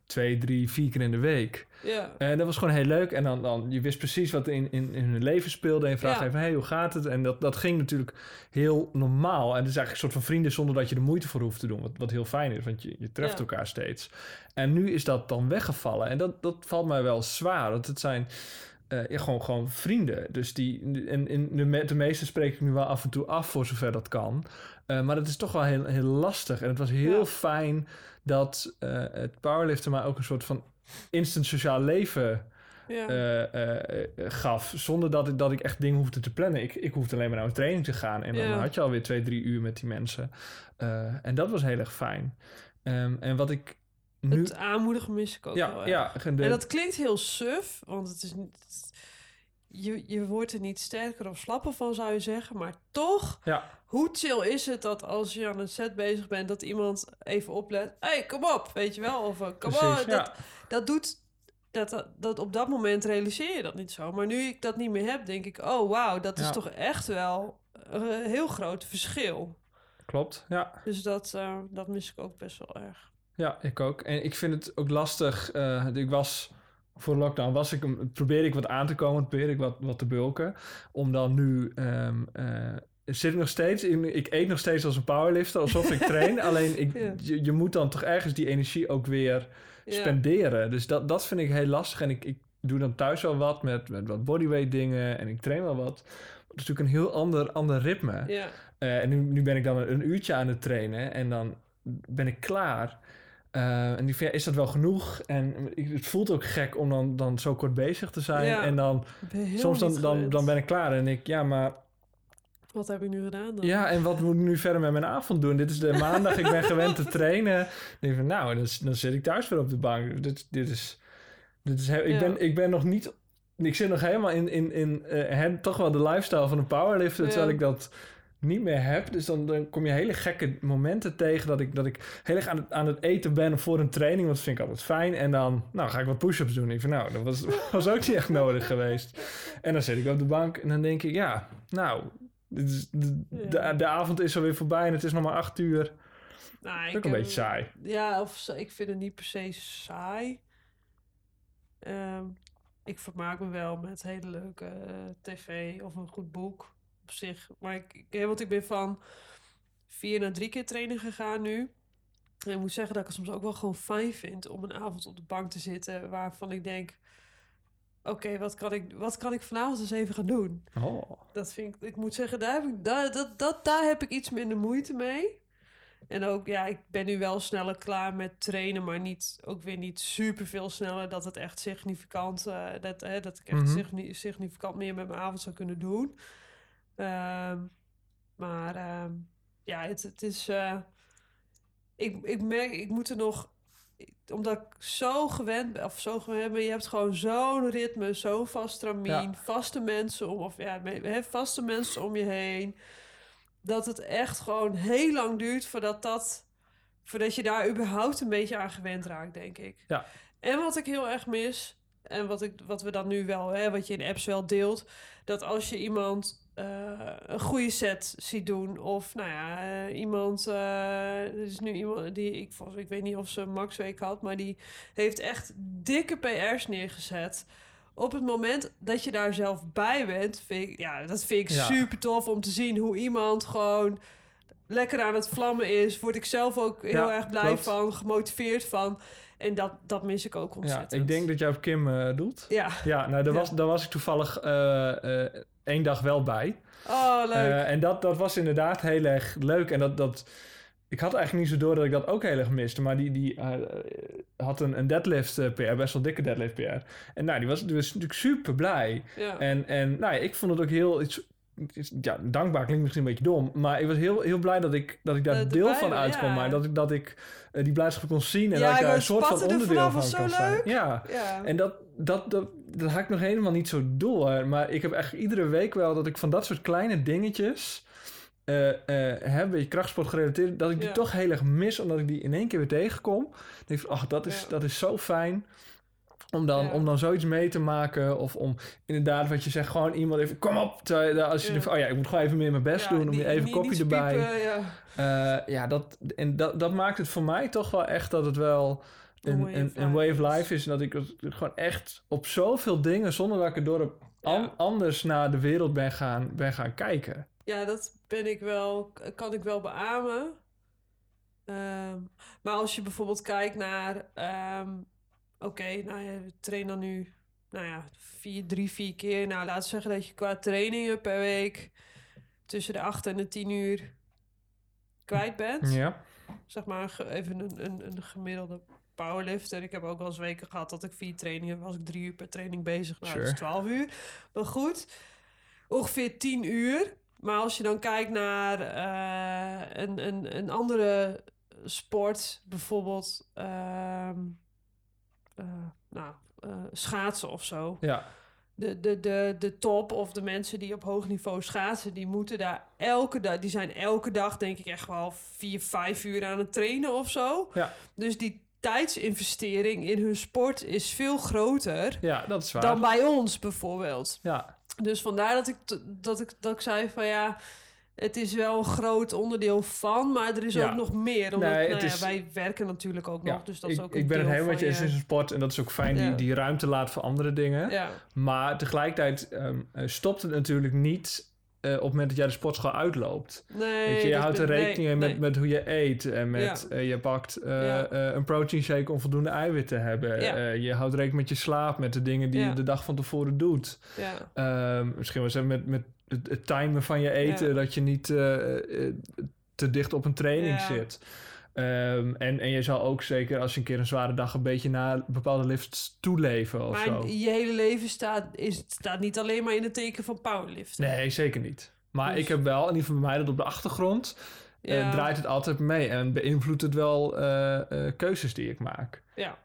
twee, drie, vier keer in de week. ja. En dat was gewoon heel leuk. En dan, dan je wist precies wat in, in, in hun leven speelde. En je vraagt even, hey, hoe gaat het? En dat, dat ging natuurlijk heel normaal. En het is eigenlijk een soort van vrienden zonder dat je er moeite voor hoeft te doen. Wat, wat heel fijn is, want je, je treft elkaar steeds. En nu is dat dan weggevallen. En dat, dat valt mij wel zwaar. Want het zijn eh, ja, gewoon, gewoon vrienden. Dus die, en, en de, me- de meeste spreek ik nu wel af en toe af, voor zover dat kan. Eh, maar dat is toch wel heel, heel lastig. En het was heel Ja. fijn dat eh, het powerliften maar ook een soort van instant sociaal leven ja. gaf. Zonder dat ik, dat ik echt dingen hoefde te plannen. Ik, ik hoefde alleen maar naar een training te gaan. En dan had je alweer twee, drie uur met die mensen. En dat was heel erg fijn. Ehm, en wat ik nu... Het aanmoedigen mis ik ook wel ja, en de- En dat klinkt heel suf, want het is niet... Je, je wordt er niet sterker of slapper van, zou je zeggen. Maar toch, ja, hoe chill is het dat als je aan een set bezig bent... dat iemand even oplet... Hé, hey, kom op, weet je wel? Of eh, kom op. Dat, dat doet... Dat, dat, dat op dat moment realiseer je dat niet zo. Maar nu ik dat niet meer heb, denk ik... Oh, wauw, dat is toch echt wel een heel groot verschil. Klopt, ja. Dus dat, eh, dat mis ik ook best wel erg. Ja, ik ook. En ik vind het ook lastig. eh, ik was voor lockdown was ik probeerde ik wat aan te komen, probeerde ik wat, wat te bulken. Om dan nu ehm, eh, zit ik nog steeds in. Ik eet nog steeds als een powerlifter, alsof ik train. Alleen ik, Ja. je, je moet dan toch ergens die energie ook weer Ja. spenderen. Dus dat, dat vind ik heel lastig. En ik, ik doe dan thuis wel wat met, met wat bodyweight dingen en ik train wel wat. Het is natuurlijk een heel ander, ander ritme. Ja, Eh, en nu, nu ben ik dan een uurtje aan het trainen en dan ben ik klaar. Eh, en die van, ja, is dat wel genoeg? En het voelt ook gek om dan, dan zo kort bezig te zijn. Ja. En dan soms dan, dan, dan ben ik klaar. En ik, ja, maar Wat heb ik nu gedaan dan? ja, en wat moet ik nu verder met mijn avond doen? Dit is de maandag, ik ben gewend te trainen. Dan denk van, nou, dan, dan zit ik thuis weer op de bank. Dit, dit is, dit is, ik, ben, ik ben nog niet, ik zit nog helemaal in, in, in eh, toch wel de lifestyle van een powerlifter, Ja. terwijl ik dat niet meer heb. Dus dan, dan kom je hele gekke momenten tegen dat ik, dat ik heel erg aan het, aan het eten ben voor een training, want dat vind ik altijd fijn. En dan, nou, ga ik wat push-ups doen. Ik van, nou, dat was, was ook niet echt nodig geweest. En dan zit ik op de bank en dan denk ik, ja, nou, dit is, de, de, de avond is alweer voorbij en het is nog maar acht uur. Nou, is ook een heb- beetje saai. Ja, of ik vind het niet per se saai. Ehm, ik vermaak me wel met hele leuke eh, tv of een goed boek op zich. Maar ik, want ik ben van vier naar drie keer trainen gegaan nu. En ik moet zeggen dat ik het soms ook wel gewoon fijn vind om een avond op de bank te zitten waarvan ik denk: oké, wat kan ik, wat kan ik vanavond eens even gaan doen? Oh. Dat vind ik, ik moet zeggen, daar heb ik, daar, dat, dat, daar heb ik iets minder moeite mee. En ook, ja, ik ben nu wel sneller klaar met trainen, maar niet, ook weer niet super veel sneller dat het echt significant, eh, dat, hè, dat ik echt Mhm. signi- significant meer met mijn avond zou kunnen doen. Ehm, maar ehm, ja, het, het is, eh, ik, ik merk, ik moet er nog, omdat ik zo gewend ben, of zo gewend ben, je hebt gewoon zo'n ritme, zo'n vast stramien, Ja. vaste mensen om, of ja, vaste mensen om je heen dat het echt gewoon heel lang duurt voordat dat voordat je daar überhaupt een beetje aan gewend raakt, denk ik. Ja. En wat ik heel erg mis en wat ik wat we dan nu wel, hè, wat je in apps wel deelt, dat als je iemand eh, een goede set ziet doen of nou ja, eh, iemand eh, er is nu iemand die ik volgens ik weet niet of ze Max Week had, maar die heeft echt dikke PR's neergezet. Op het moment dat je daar zelf bij bent, vind ik, ja, dat vind ik Ja. super tof om te zien hoe iemand gewoon lekker aan het vlammen is. Word ik zelf ook heel Ja, erg blij klopt. van, gemotiveerd van. En dat, dat mis ik ook Ja, ontzettend. ik denk dat jij op Kim doet. Ja, Ja, nou, daar, Ja. Was, daar was ik toevallig één dag wel bij. oh leuk. Eh, en dat, dat was inderdaad heel erg leuk. En dat, dat, ik had eigenlijk niet zo door dat ik dat ook heel erg miste. Maar die, die eh, had een, een deadlift eh, PR, best wel dikke deadlift PR. En nou, die was, die was natuurlijk super blij. ja. En, en nou ja, ik vond het ook heel... Iets, ja, dankbaar klinkt misschien een beetje dom. Maar ik was heel, heel blij dat ik, dat ik daar deel van was, uitkwam. ja. Maar dat ik, dat ik die blijdschap kon zien. En Ja, dat ik daar een soort van er onderdeel van was kan zo leuk. Ja. ja. En dat, dat, dat, dat had ik nog helemaal niet zo door. Maar ik heb echt iedere week wel dat ik van dat soort kleine dingetjes... eh eh heb, een beetje krachtsport gerelateerd... dat ik die Ja. toch heel erg mis... omdat ik die in één keer weer tegenkom. Dan denk ik ach, dat is, Ja. dat is zo fijn... Om dan, Ja. om dan zoiets mee te maken. Of om inderdaad, wat je zegt, gewoon iemand even... Kom op! terwijl Als je oh ja, ik moet gewoon even meer mijn best doen. Om niet- je even niet- kopje niet erbij. piepen, ja. Eh, ja, dat, en dat, dat maakt het voor mij toch wel echt dat het wel Een, way of life is. En dat ik gewoon echt op zoveel dingen, zonder dat ik er door heb, an- Ja. anders naar de wereld ben gaan, ben gaan kijken. Ja, dat ben ik wel, kan ik wel beamen. Ehm, maar als je bijvoorbeeld kijkt naar, ehm, oké, nou ja, we trainen dan nu, nou ja, vier, drie, vier keer. Nou, laten we zeggen dat je qua trainingen per week tussen de acht en de tien uur kwijt bent. Ja, Zeg maar even een, een, een gemiddelde powerlifter. Ik heb ook wel eens weken gehad dat ik vier trainingen, was ik drie uur per training bezig. Nou, dat is twaalf uur. Maar goed, ongeveer tien uur. Maar als je dan kijkt naar eh, een, een, een andere sport, bijvoorbeeld ehm, eh, nou, eh, schaatsen of zo. ja, De, de, de, de top of de mensen die op hoog niveau schaatsen, die moeten daar elke dag, die zijn elke dag denk ik echt wel vier, vijf uur aan het trainen of zo. Ja. Dus die tijdsinvestering in hun sport is veel groter ja, dat is waar. dan bij ons bijvoorbeeld. ja, Dus vandaar dat ik, dat ik, dat ik zei van ja, het is wel een groot onderdeel van, maar er is Ja. ook nog meer. Omdat Nee, nou ja, is- wij werken natuurlijk ook ja. nog, dus dat ik, is ook ik een ben het helemaal met je eens in een sport. En dat is ook fijn, die, die ruimte laat voor andere dingen. Ja, Maar tegelijkertijd ehm, eh, stopt het natuurlijk niet... eh, op het moment dat jij de sportschool uitloopt. nee. Weet je, houdt er rekening mee met, nee. met hoe je eet. En met, Ja. eh, je pakt eh, Ja. een protein shake om voldoende eiwit te hebben. Ja. Je houdt rekening met je slaap, met de dingen die je de dag van tevoren doet. Ja. Ehm, misschien wel zeggen met, met het, het timen van je eten, dat je niet te dicht op een training Ja. zit. Ehm, en, en je zal ook zeker als je een keer een zware dag een beetje naar bepaalde lifts toeleven of Maar zo. je hele leven staat, is, staat niet alleen maar in het teken van powerliften. Nee, zeker niet. Maar Dus- ik heb wel, in ieder geval bij mij, dat op de achtergrond eh, draait het altijd mee en beïnvloedt het wel eh, eh, keuzes die ik maak. Ja.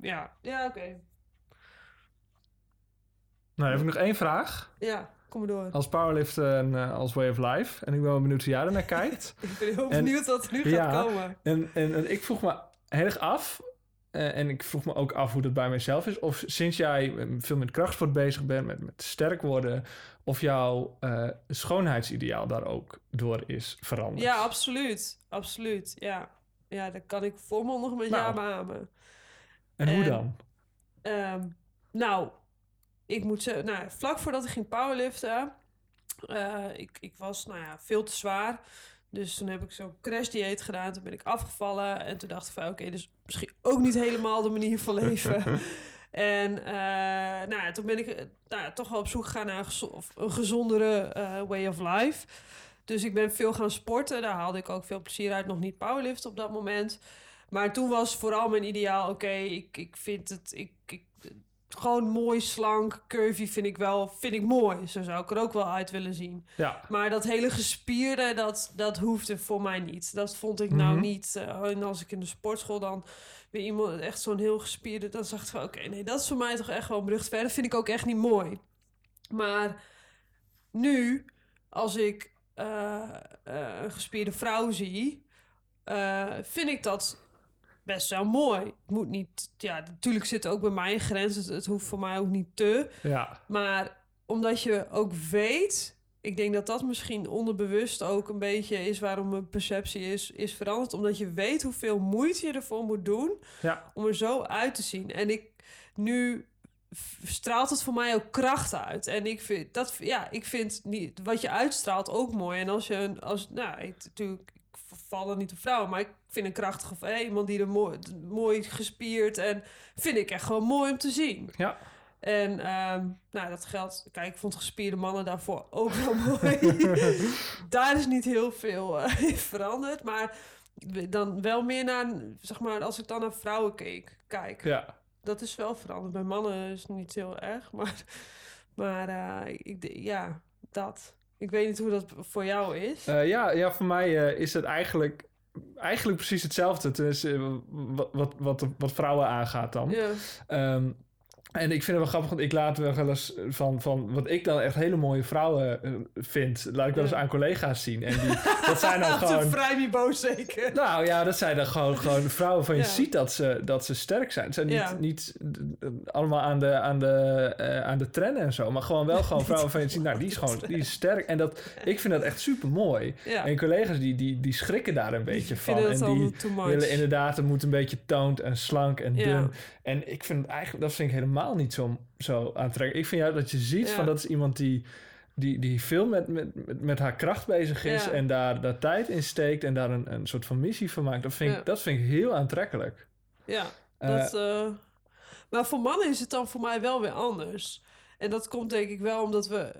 Ja, ja oké. Nou, dan heb ik nog één vraag. Ja, kom maar door. Als powerlifter en eh, als way of life. En ik ben wel benieuwd hoe jij er naar kijkt. Ik ben heel En- benieuwd wat er nu Ja. gaat komen. En, en, en ik vroeg me heel erg af, eh, en ik vroeg me ook af hoe dat bij mijzelf is, of sinds jij eh, veel met krachtsport bezig bent, met, met sterk worden, of jouw schoonheidsideaal daar ook door is veranderd. Ja, absoluut. Absoluut, ja. Ja, dat kan ik volmondig met Nou. ja beamen. en hoe en- dan? Ehm, nou, ik moet zeggen, nou, vlak voordat ik ging powerliften, eh, ik, ik was nou ja, veel te zwaar. Dus toen heb ik zo'n crashdieet gedaan. Toen ben ik afgevallen. En toen dacht ik van, oké, dus misschien ook niet helemaal de manier van leven. en eh, nou ja, toen ben ik eh, nou ja, toch wel op zoek gegaan naar een gezondere way of life. Dus ik ben veel gaan sporten. Daar haalde ik ook veel plezier uit. Nog niet powerlift op dat moment. Maar toen was vooral mijn ideaal... Oké, ik, ik vind het... Ik, gewoon mooi, slank, curvy vind ik wel... Vind ik mooi. Zo zou ik er ook wel uit willen zien. Ja. Maar dat hele gespierde, dat, dat hoefde voor mij niet. Dat vond ik nou Mhm. niet. eh, en als ik in de sportschool dan weer iemand echt zo'n heel gespierde... dan zag ik van, oké, nee, dat is voor mij toch echt wel een brug te ver. Dat vind ik ook echt niet mooi. Maar nu, als ik eh, eh, een gespierde vrouw zie... vind ik dat best wel mooi. Het moet niet... Ja, natuurlijk zit ook bij mij een grens. Het, het hoeft voor mij ook niet te... Ja. Maar omdat je ook weet, ik denk dat dat misschien onderbewust ook een beetje is waarom mijn perceptie is, is veranderd. Omdat je weet hoeveel moeite je ervoor moet doen Ja. om er zo uit te zien. En ik nu straalt het voor mij ook kracht uit. En ik vind dat ja, ik vind niet wat je uitstraalt ook mooi. En als je een als nou, ik, natuurlijk ik val er niet op vrouwen, maar ik vind een krachtige of iemand die er mooi, mooi gespierd en vind ik echt gewoon mooi om te zien. Ja. En ehm, nou, dat geldt. Kijk, ik vond gespierde mannen daarvoor ook wel mooi. Daar is niet heel veel eh, veranderd. Maar dan wel meer naar, zeg maar, als ik dan naar vrouwen keek, kijk. Ja. Dat is wel veranderd. Bij mannen is het niet heel erg. Maar, maar eh, ik, de- ja, dat. Ik weet niet hoe dat voor jou is. Eh, ja, ja, voor mij eh, is het eigenlijk, eigenlijk precies hetzelfde. Tenminste, wat, wat, wat, wat vrouwen aangaat dan. ja. Ehm, en ik vind het wel grappig, want ik laat wel eens van, van wat ik dan echt hele mooie vrouwen eh, vind, laat ik wel eens aan collega's zien. En die, dat zijn dan gewoon. een vrij niveau zeker. Nou ja, dat zijn dan gewoon, gewoon vrouwen van je Ja. ziet dat ze, dat ze sterk zijn. Het zijn niet, Ja. niet eh, allemaal aan de, aan, de, eh, aan de trend en zo, maar gewoon wel gewoon vrouwen van je ziet, nou die is gewoon die is sterk. En dat, ik vind dat echt super mooi. Ja. En collega's die, die, die schrikken daar een beetje van. En die willen inderdaad, het moet een beetje toond en slank en dun. En ik vind het eigenlijk, dat vind ik helemaal niet zo, zo aantrekkelijk. Ik vind juist dat je ziet Ja. van dat is iemand die, die, die veel met, met, met, haar kracht bezig is Ja. en daar, daar tijd in steekt en daar een, een soort van missie van maakt. Dat vind, ik, dat vind ik heel aantrekkelijk. Ja, Eh, dat, eh, maar voor mannen is het dan voor mij wel weer anders. En dat komt denk ik wel omdat we...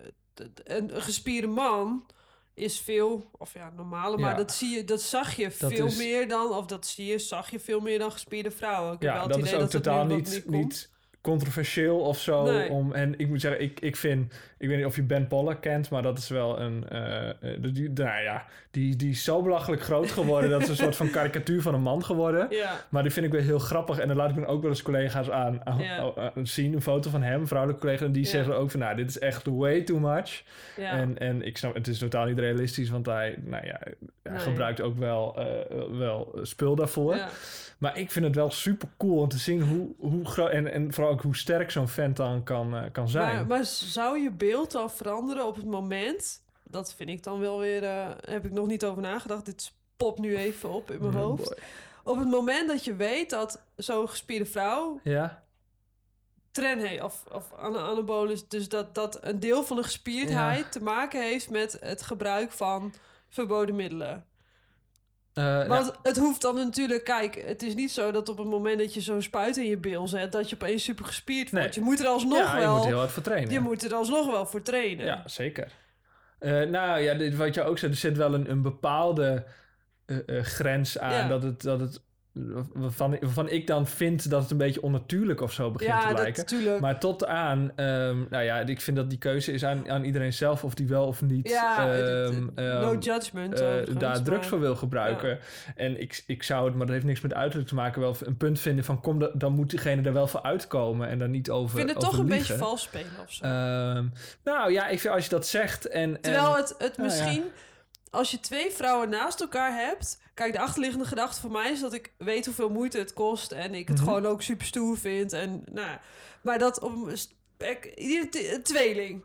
Een, een gespierde man is veel... Of ja, normale, maar Ja. dat, zie je, dat zag je Dat veel is- meer dan... Of dat zie je, zag je veel meer dan gespierde vrouwen. Ik ja, dat is ook dat totaal niet, niet controversieel of zo. Nee. Om, en ik moet zeggen, ik, ik vind... Ik weet niet of je Ben Pollock kent, maar dat is wel een... eh, eh, die, nou ja, die, die is zo belachelijk groot geworden. dat is een soort van karikatuur van een man geworden. Ja, Maar die vind ik weer heel grappig. En dan laat ik dan ook wel eens collega's aan, aan- Ja. aan zien. Een foto van hem, vrouwelijke collega. En die Ja. zeggen ook van, nou, dit is echt way too much. En, en ik snap, het is totaal niet realistisch. Want hij, nou ja, hij Nee. gebruikt ook wel, eh, wel spul daarvoor. Maar ik vind het wel super cool om te zien hoe, hoe groot... En, en vooral ook hoe sterk zo'n vent dan kan, eh, kan zijn. Maar, maar zou je beeld dan veranderen op het moment... Dat vind ik dan wel weer... eh, heb ik nog niet over nagedacht. Dit popt nu even op in mijn Oh hoofd. boy. Op het moment dat je weet dat zo'n gespierde vrouw Ja? tren heeft, of, of anabolus, dus dat, dat een deel van de gespierdheid te maken heeft met het gebruik van verboden middelen. Eh, Want het hoeft dan natuurlijk, kijk, het is niet zo dat op het moment dat je zo'n spuit in je bil zet, dat je opeens super gespierd wordt. Nee. Je moet er alsnog ja, je wel, moet heel hard voor trainen. je moet er alsnog wel voor trainen. Ja, zeker. Eh, nou ja, dit, wat je ook zei, er zit wel een, een bepaalde eh, grens aan. Ja. Dat het, dat het waarvan, ik- waarvan ik dan vind dat het een beetje onnatuurlijk of zo begint ja te lijken. natuurlijk. Maar tot aan, ehm, nou ja, ik vind dat die keuze is aan, aan iedereen zelf of die wel of niet ja, ehm, het- ehm, no judgment. eh, daar drugs voor wil gebruiken. En ik, ik zou het, maar dat heeft niks met uiterlijk te maken, wel een punt vinden van kom, da- dan moet diegene er wel voor uitkomen en dan niet over Ik vind het toch een beetje vals spelen of zo. Nou ja, ik vind als je dat zegt en... Terwijl en, het, het Nou ja. Als je twee vrouwen naast elkaar hebt. Kijk, de achterliggende gedachte voor mij is dat ik weet hoeveel moeite het kost. En ik het Mhm. gewoon ook super stoer vind. En, nou, maar dat op een tweeling.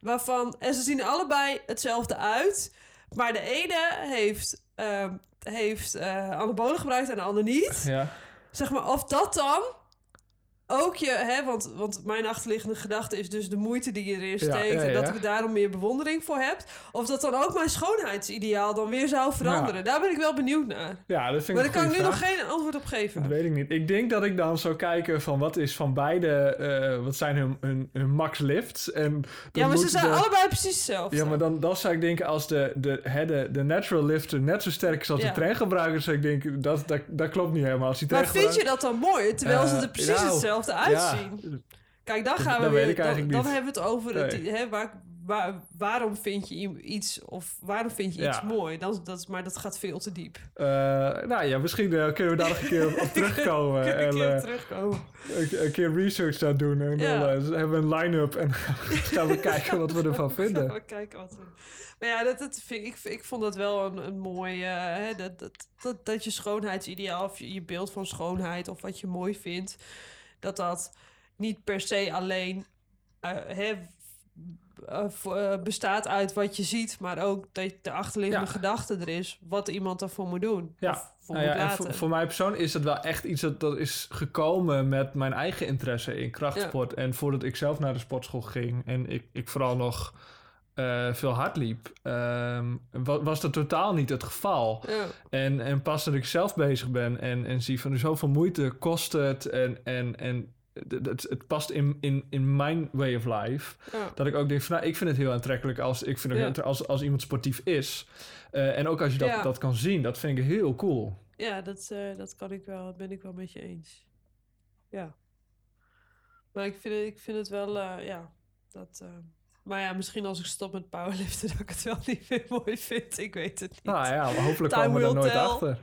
Waarvan, en ze zien allebei hetzelfde uit. Maar de ene heeft, ehm heeft eh anabolen gebruikt en de ander niet. ja. Zeg maar, of dat dan ook je, hè, want, want mijn achterliggende gedachte is dus de moeite die je erin Ja, steekt. ja, En dat ik daar dan meer bewondering voor heb. Of dat dan ook mijn schoonheidsideaal dan weer zou veranderen. Daar ben ik wel benieuwd naar. Ja, dat vind Maar ik daar kan ik nu nog geen antwoord op Dat geven. weet ik niet. Ik denk dat ik dan zou kijken van wat is van beide, eh, wat zijn hun, hun, hun max lifts. En Ja, maar ze zijn de- allebei precies hetzelfde. Ja, maar dan, dan zou ik denken als de, de, hè, de, de natural lifter net zo sterk is als de treingebruiker, zou ik denken, dat, dat, dat klopt niet helemaal. Als die Maar vind je dat dan mooi? Terwijl ze Eh, er precies nou, hetzelfde uitzien. Ja, Kijk, dan gaan we dat weer. dan, dan hebben we het over het, hè, waar, waar, waarom vind je iets of waarom vind je iets mooi? Dan, dat, is- maar dat gaat veel te diep. Eh, nou ja, misschien eh, kunnen we daar nog een keer op, op terugkomen. En een keer eh, terugkomen? een, een keer research aan doen. En Ja. dan eh, hebben we een line-up en gaan we kijken wat we ervan Gaan vinden. we kijken wat we... Maar ja, dat, dat vind, ik, ik vond dat wel een, een mooi... eh, hè, dat, dat, dat, dat je schoonheidsideaal of je, je beeld van schoonheid... of wat je mooi vindt... dat dat niet per se alleen eh, eh, eh, bestaat uit wat je ziet... maar ook dat de achterliggende Ja. gedachte er is... wat iemand ervoor moet doen. Ja. Voor Nou ja, voor, voor mij persoonlijk is het wel echt iets dat, dat is gekomen met mijn eigen interesse in krachtsport. En voordat ik zelf naar de sportschool ging en ik, ik vooral nog eh, veel hard liep, ehm, wa- was dat totaal niet het geval. Ja, En, en pas dat ik zelf bezig ben en, en zie van zoveel moeite kost het en, en, en het, het, past in, in, in mijn way of life. ja. Dat ik ook denk van nou, ik vind het heel aantrekkelijk als, ik vind het Ja. als, als iemand sportief is. Eh, en ook als je dat, dat kan zien, dat vind ik heel cool. Ja, dat, eh, dat kan ik wel, ben ik wel met je eens. Ja. Maar ik vind het, ik vind het wel, ja, dat... maar ja, misschien als ik stop met powerliften, dat ik het wel niet meer mooi vind. Ik weet het niet. Nou ja, maar hopelijk Time komen we er nooit tell. achter.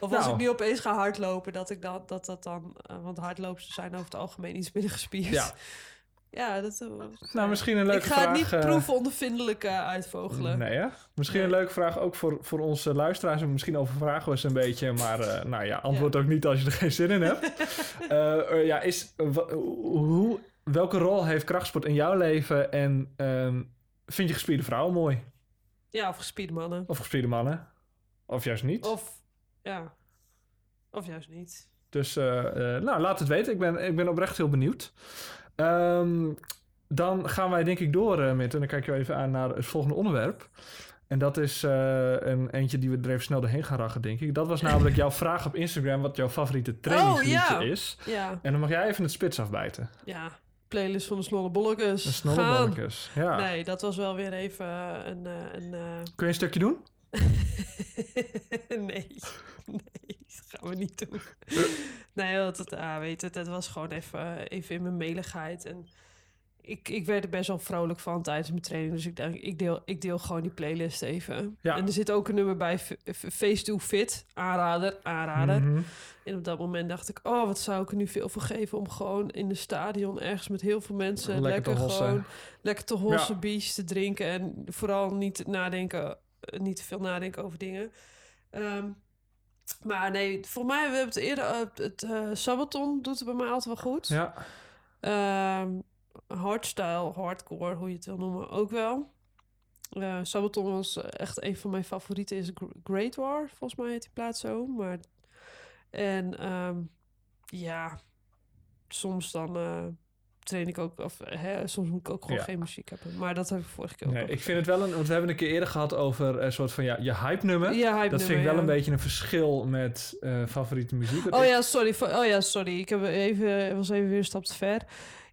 Of als nou. ik nu opeens ga hardlopen, dat ik dat, dat, dat dan... eh, want hardlopers zijn over het algemeen iets minder gespierd. Ja. Ja, dat... eh, Nou, misschien een leuke Ik ga vraag. het niet eh, proefondervindelijk eh, uitvogelen. Nee, hè? Misschien een leuke vraag ook voor, voor onze luisteraars. En misschien overvragen we ze een beetje. Maar nou ja, antwoord ook niet als je er geen zin in hebt. Ja, is, hoe, welke rol heeft krachtsport in jouw leven? En ehm, vind je gespierde vrouwen mooi? Ja, of gespierde mannen. Of gespierde mannen? Of juist niet? Of, ja... Of juist niet. Dus eh, eh, nou, laat het weten. Ik ben, ik ben oprecht heel benieuwd. Ehm, dan gaan wij denk ik door, eh met. En dan kijk je even aan naar het volgende onderwerp. En dat is een eentje die we er even snel doorheen gaan rachen, denk ik. Dat was namelijk jouw vraag op Instagram... wat jouw favoriete trainingsliedje Oh, ja. is. Ja, En dan mag jij even het spits afbijten. ja. Playlist van de Gaan. snollebolletjes. Ja. Nee, dat was wel weer even eh, een... eh, een eh, Kun je een stukje doen? nee, nee, dat gaan we niet doen. nee, want het, ah, weet het, het was gewoon even, even in mijn meligheid. En ik, ik werd er best wel vrolijk van tijdens mijn training. Dus ik denk, ik deel, ik deel gewoon die playlist even. Ja. En er zit ook een nummer bij, Face to Fit. Aanrader, aanrader. Mhm. En op dat moment dacht ik, oh, wat zou ik er nu veel voor geven... om gewoon in de stadion ergens met heel veel mensen... Lekker lekker, gewoon lekker te hossen, Ja. te drinken... en vooral niet nadenken, eh, niet te veel nadenken over dingen. Ehm, maar nee, voor mij, we hebben het eerder... eh, het eh Sabaton doet het bij mij altijd wel goed. Ja. Ehm, hardstyle, hardcore, hoe je het wil noemen, ook wel. Eh Sabaton was echt een van mijn favorieten, is Gr- Great War. Volgens mij heet die plaats zo. Maar, en ehm, ja, soms dan eh, train ik ook, of hè, soms moet ik ook gewoon Ja. geen muziek hebben. Maar dat heb ik vorige keer ook Nee, ik vind het wel een... Want we hebben een keer eerder gehad over een soort van ja, je hype-nummer. gezegd. Ja, hype dat vind ik nummer, wel ja. een beetje een verschil met eh, favoriete muziek. Oh ik- ja, sorry. Oh ja, sorry. Ik heb even, was even weer een stap te ver.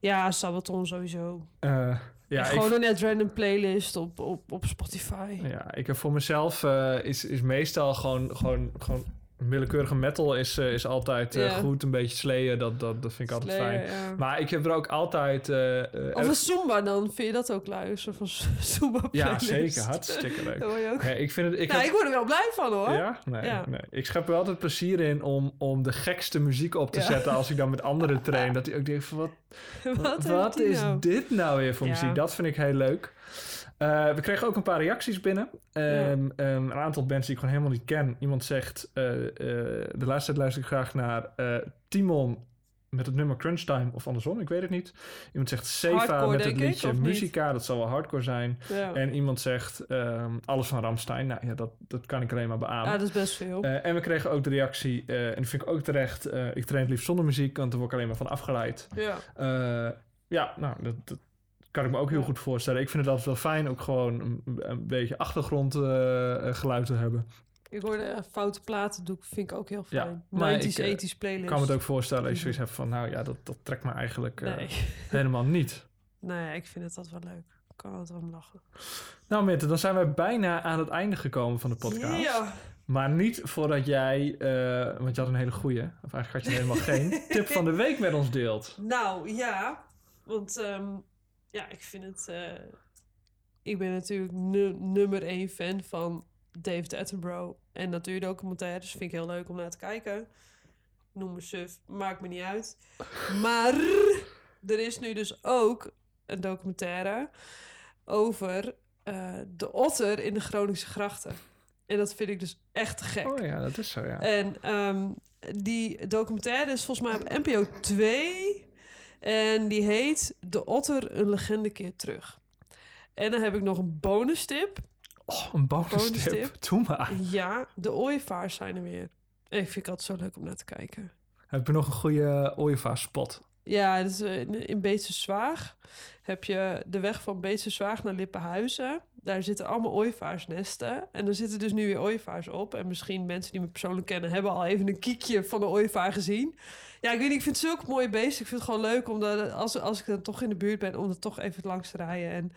Ja, Sabaton sowieso. eh, ja, ik gewoon een net random playlist op, op, op Spotify. Ja, ik heb voor mezelf eh, is, is meestal gewoon, gewoon, gewoon willekeurige metal is, eh, is altijd eh, goed. Een beetje slayen, dat, dat, dat vind ik altijd fijn. ja. Maar ik heb er ook altijd... eh, Of een Zumba dan, vind je dat ook luisteren van Zumba ja, zeker. Hartstikke leuk. Ook... Nee, ik vind het... Ik nou, heb- ik word er wel blij van hoor. ja? Nee, Ja. nee. Ik schep er altijd plezier in om, om de gekste muziek op te Ja. zetten als ik dan met anderen train. Dat ik ook denk van, wat, Wat, is nou? dit nou weer voor muziek? Dat vind ik heel leuk. Eh, we kregen ook een paar reacties binnen. Ehm, ehm, een aantal bands die ik gewoon helemaal niet ken. Iemand zegt, eh, eh, de laatste tijd luister ik graag naar Timon met het nummer Crunch Time of andersom, ik weet het niet. Iemand zegt Seva met het ik, liedje? Musica, dat zal wel hardcore zijn. Ja. En iemand zegt ehm, alles van Ramstein. Nou ja, dat, dat kan ik alleen maar beamen. ja, dat is best veel. En we kregen ook de reactie, en dat vind ik ook terecht, ik train het liefst zonder muziek, want daar word ik alleen maar van afgeleid. ja. Ja, nou, dat, dat kan ik me ook heel Ja. goed voorstellen. Ik vind het altijd wel fijn ook gewoon een, een beetje achtergrondgeluid te hebben. Ik hoorde eh, foute platen doen, vind ik ook heel Ja, fijn. maar 90s, ik, eh, 80s playlist. Ik kan me het ook voorstellen als je zoiets hebt van, nou ja, dat, dat trekt me eigenlijk eh, Nee. helemaal niet. nee, ik vind het altijd wel leuk. Ik kan altijd wel om lachen. Nou Mitte, dan zijn we bijna aan het einde gekomen van de podcast. Ja. Maar niet voordat jij, want je had een hele goeie, of eigenlijk had je helemaal geen, tip van de week met ons deelt. Nou, ja. Want ehm, ja, ik vind het... eh, ik ben natuurlijk nu- nummer één fan van David Attenborough. En natuurdocumentaires vind ik heel leuk om naar te kijken. Noem me suf, maakt me niet uit. Maar er is nu dus ook een documentaire over eh, de otter in de Groningse grachten. En dat vind ik dus echt te gek. Oh ja, dat is zo, ja. En ehm, die documentaire is volgens mij op NPO 2. En die heet De Otter, een legende keer terug. En dan heb ik nog een bonus tip. Oh, een bonus bonus tip. tip. Doe maar. Ja, de ooievaars zijn er weer. Ik vind het altijd zo leuk om naar te kijken. Heb je nog een goede ooievaar-spot? Ja, dat is eh, in, in Beetse Zwaag heb je de weg van Beetse Zwaag naar Lippenhuizen. Daar zitten allemaal ooievaarsnesten. En er zitten dus nu weer ooievaars op. En misschien mensen die me persoonlijk kennen... hebben al even een kiekje van de ooievaar gezien. Ja, ik weet niet, ik vind het zulke mooie beesten. Ik vind het gewoon leuk, omdat als, als ik dan toch in de buurt ben... om er toch even langs te rijden en,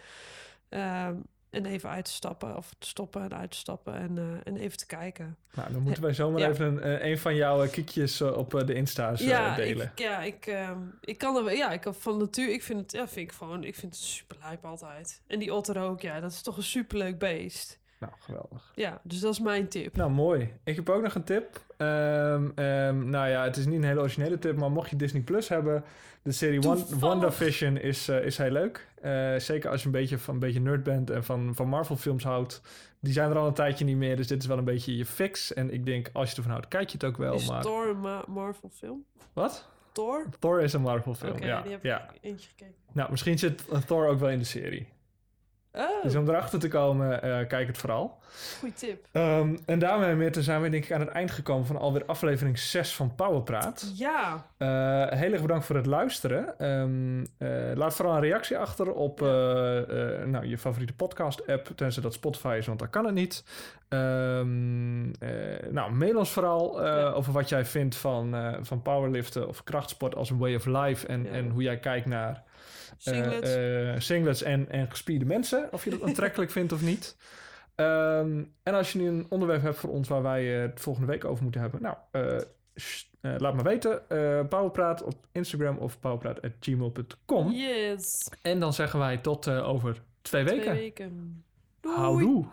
ehm, en even uit te stappen. Of te stoppen en uit te stappen en, eh, en even te kijken. Nou, dan moeten wij zomaar Ja. even een, eh, een van jouw eh, kiekjes op de Insta's ja, delen. Ik, ja, ik, ehm, ik kan er wel- ja, ik kan van natuur, ik vind het, ja, vind ik gewoon, ik vind het super lijp altijd. En die otter ook, ja, dat is toch een superleuk beest. Nou, geweldig. Ja, dus dat is mijn tip. Nou, mooi. Ik heb ook nog een tip. Ehm, ehm, nou ja, het is niet een hele originele tip, maar mocht je Disney Plus hebben, de serie Toevallig. WandaVision is, eh, is heel leuk. Eh, zeker als je een beetje van een beetje nerd bent en van, van Marvel films houdt. Die zijn er al een tijdje niet meer, dus dit is wel een beetje je fix. En ik denk, als je ervan houdt, kijk je het ook wel. is maar... Thor een Ma- Marvel film? Wat? Thor? Thor is een Marvel film, ja. die heb ja. ik eentje gekeken. Nou, misschien zit Thor ook wel in de serie. Oh, Dus om erachter te komen, eh, kijk het vooral. goeie tip. Ehm, en daarmee Mirte, zijn we denk ik aan het eind gekomen van alweer aflevering 6 van Powerpraat. Ja, Eh heel erg bedankt voor het luisteren. Ehm, eh, laat vooral een reactie achter op nou, je favoriete podcast-app, tenzij dat Spotify is, want daar kan het niet. Ehm, eh, nou, mail ons vooral Ja. over wat jij vindt van, van powerliften of krachtsport als een way of life en, Ja. en hoe jij kijkt naar singlets. eh, singlets en, en gespierde mensen. Of je dat aantrekkelijk vindt of niet. Ehm, en als je nu een onderwerp hebt voor ons waar wij eh, het volgende week over moeten hebben. Nou, eh, eh, laat me weten. Eh Powerpraat op Instagram of powerpraat.gmail.com. yes. En dan zeggen wij tot eh, over twee weken. Twee weken. Doei. Houdoe.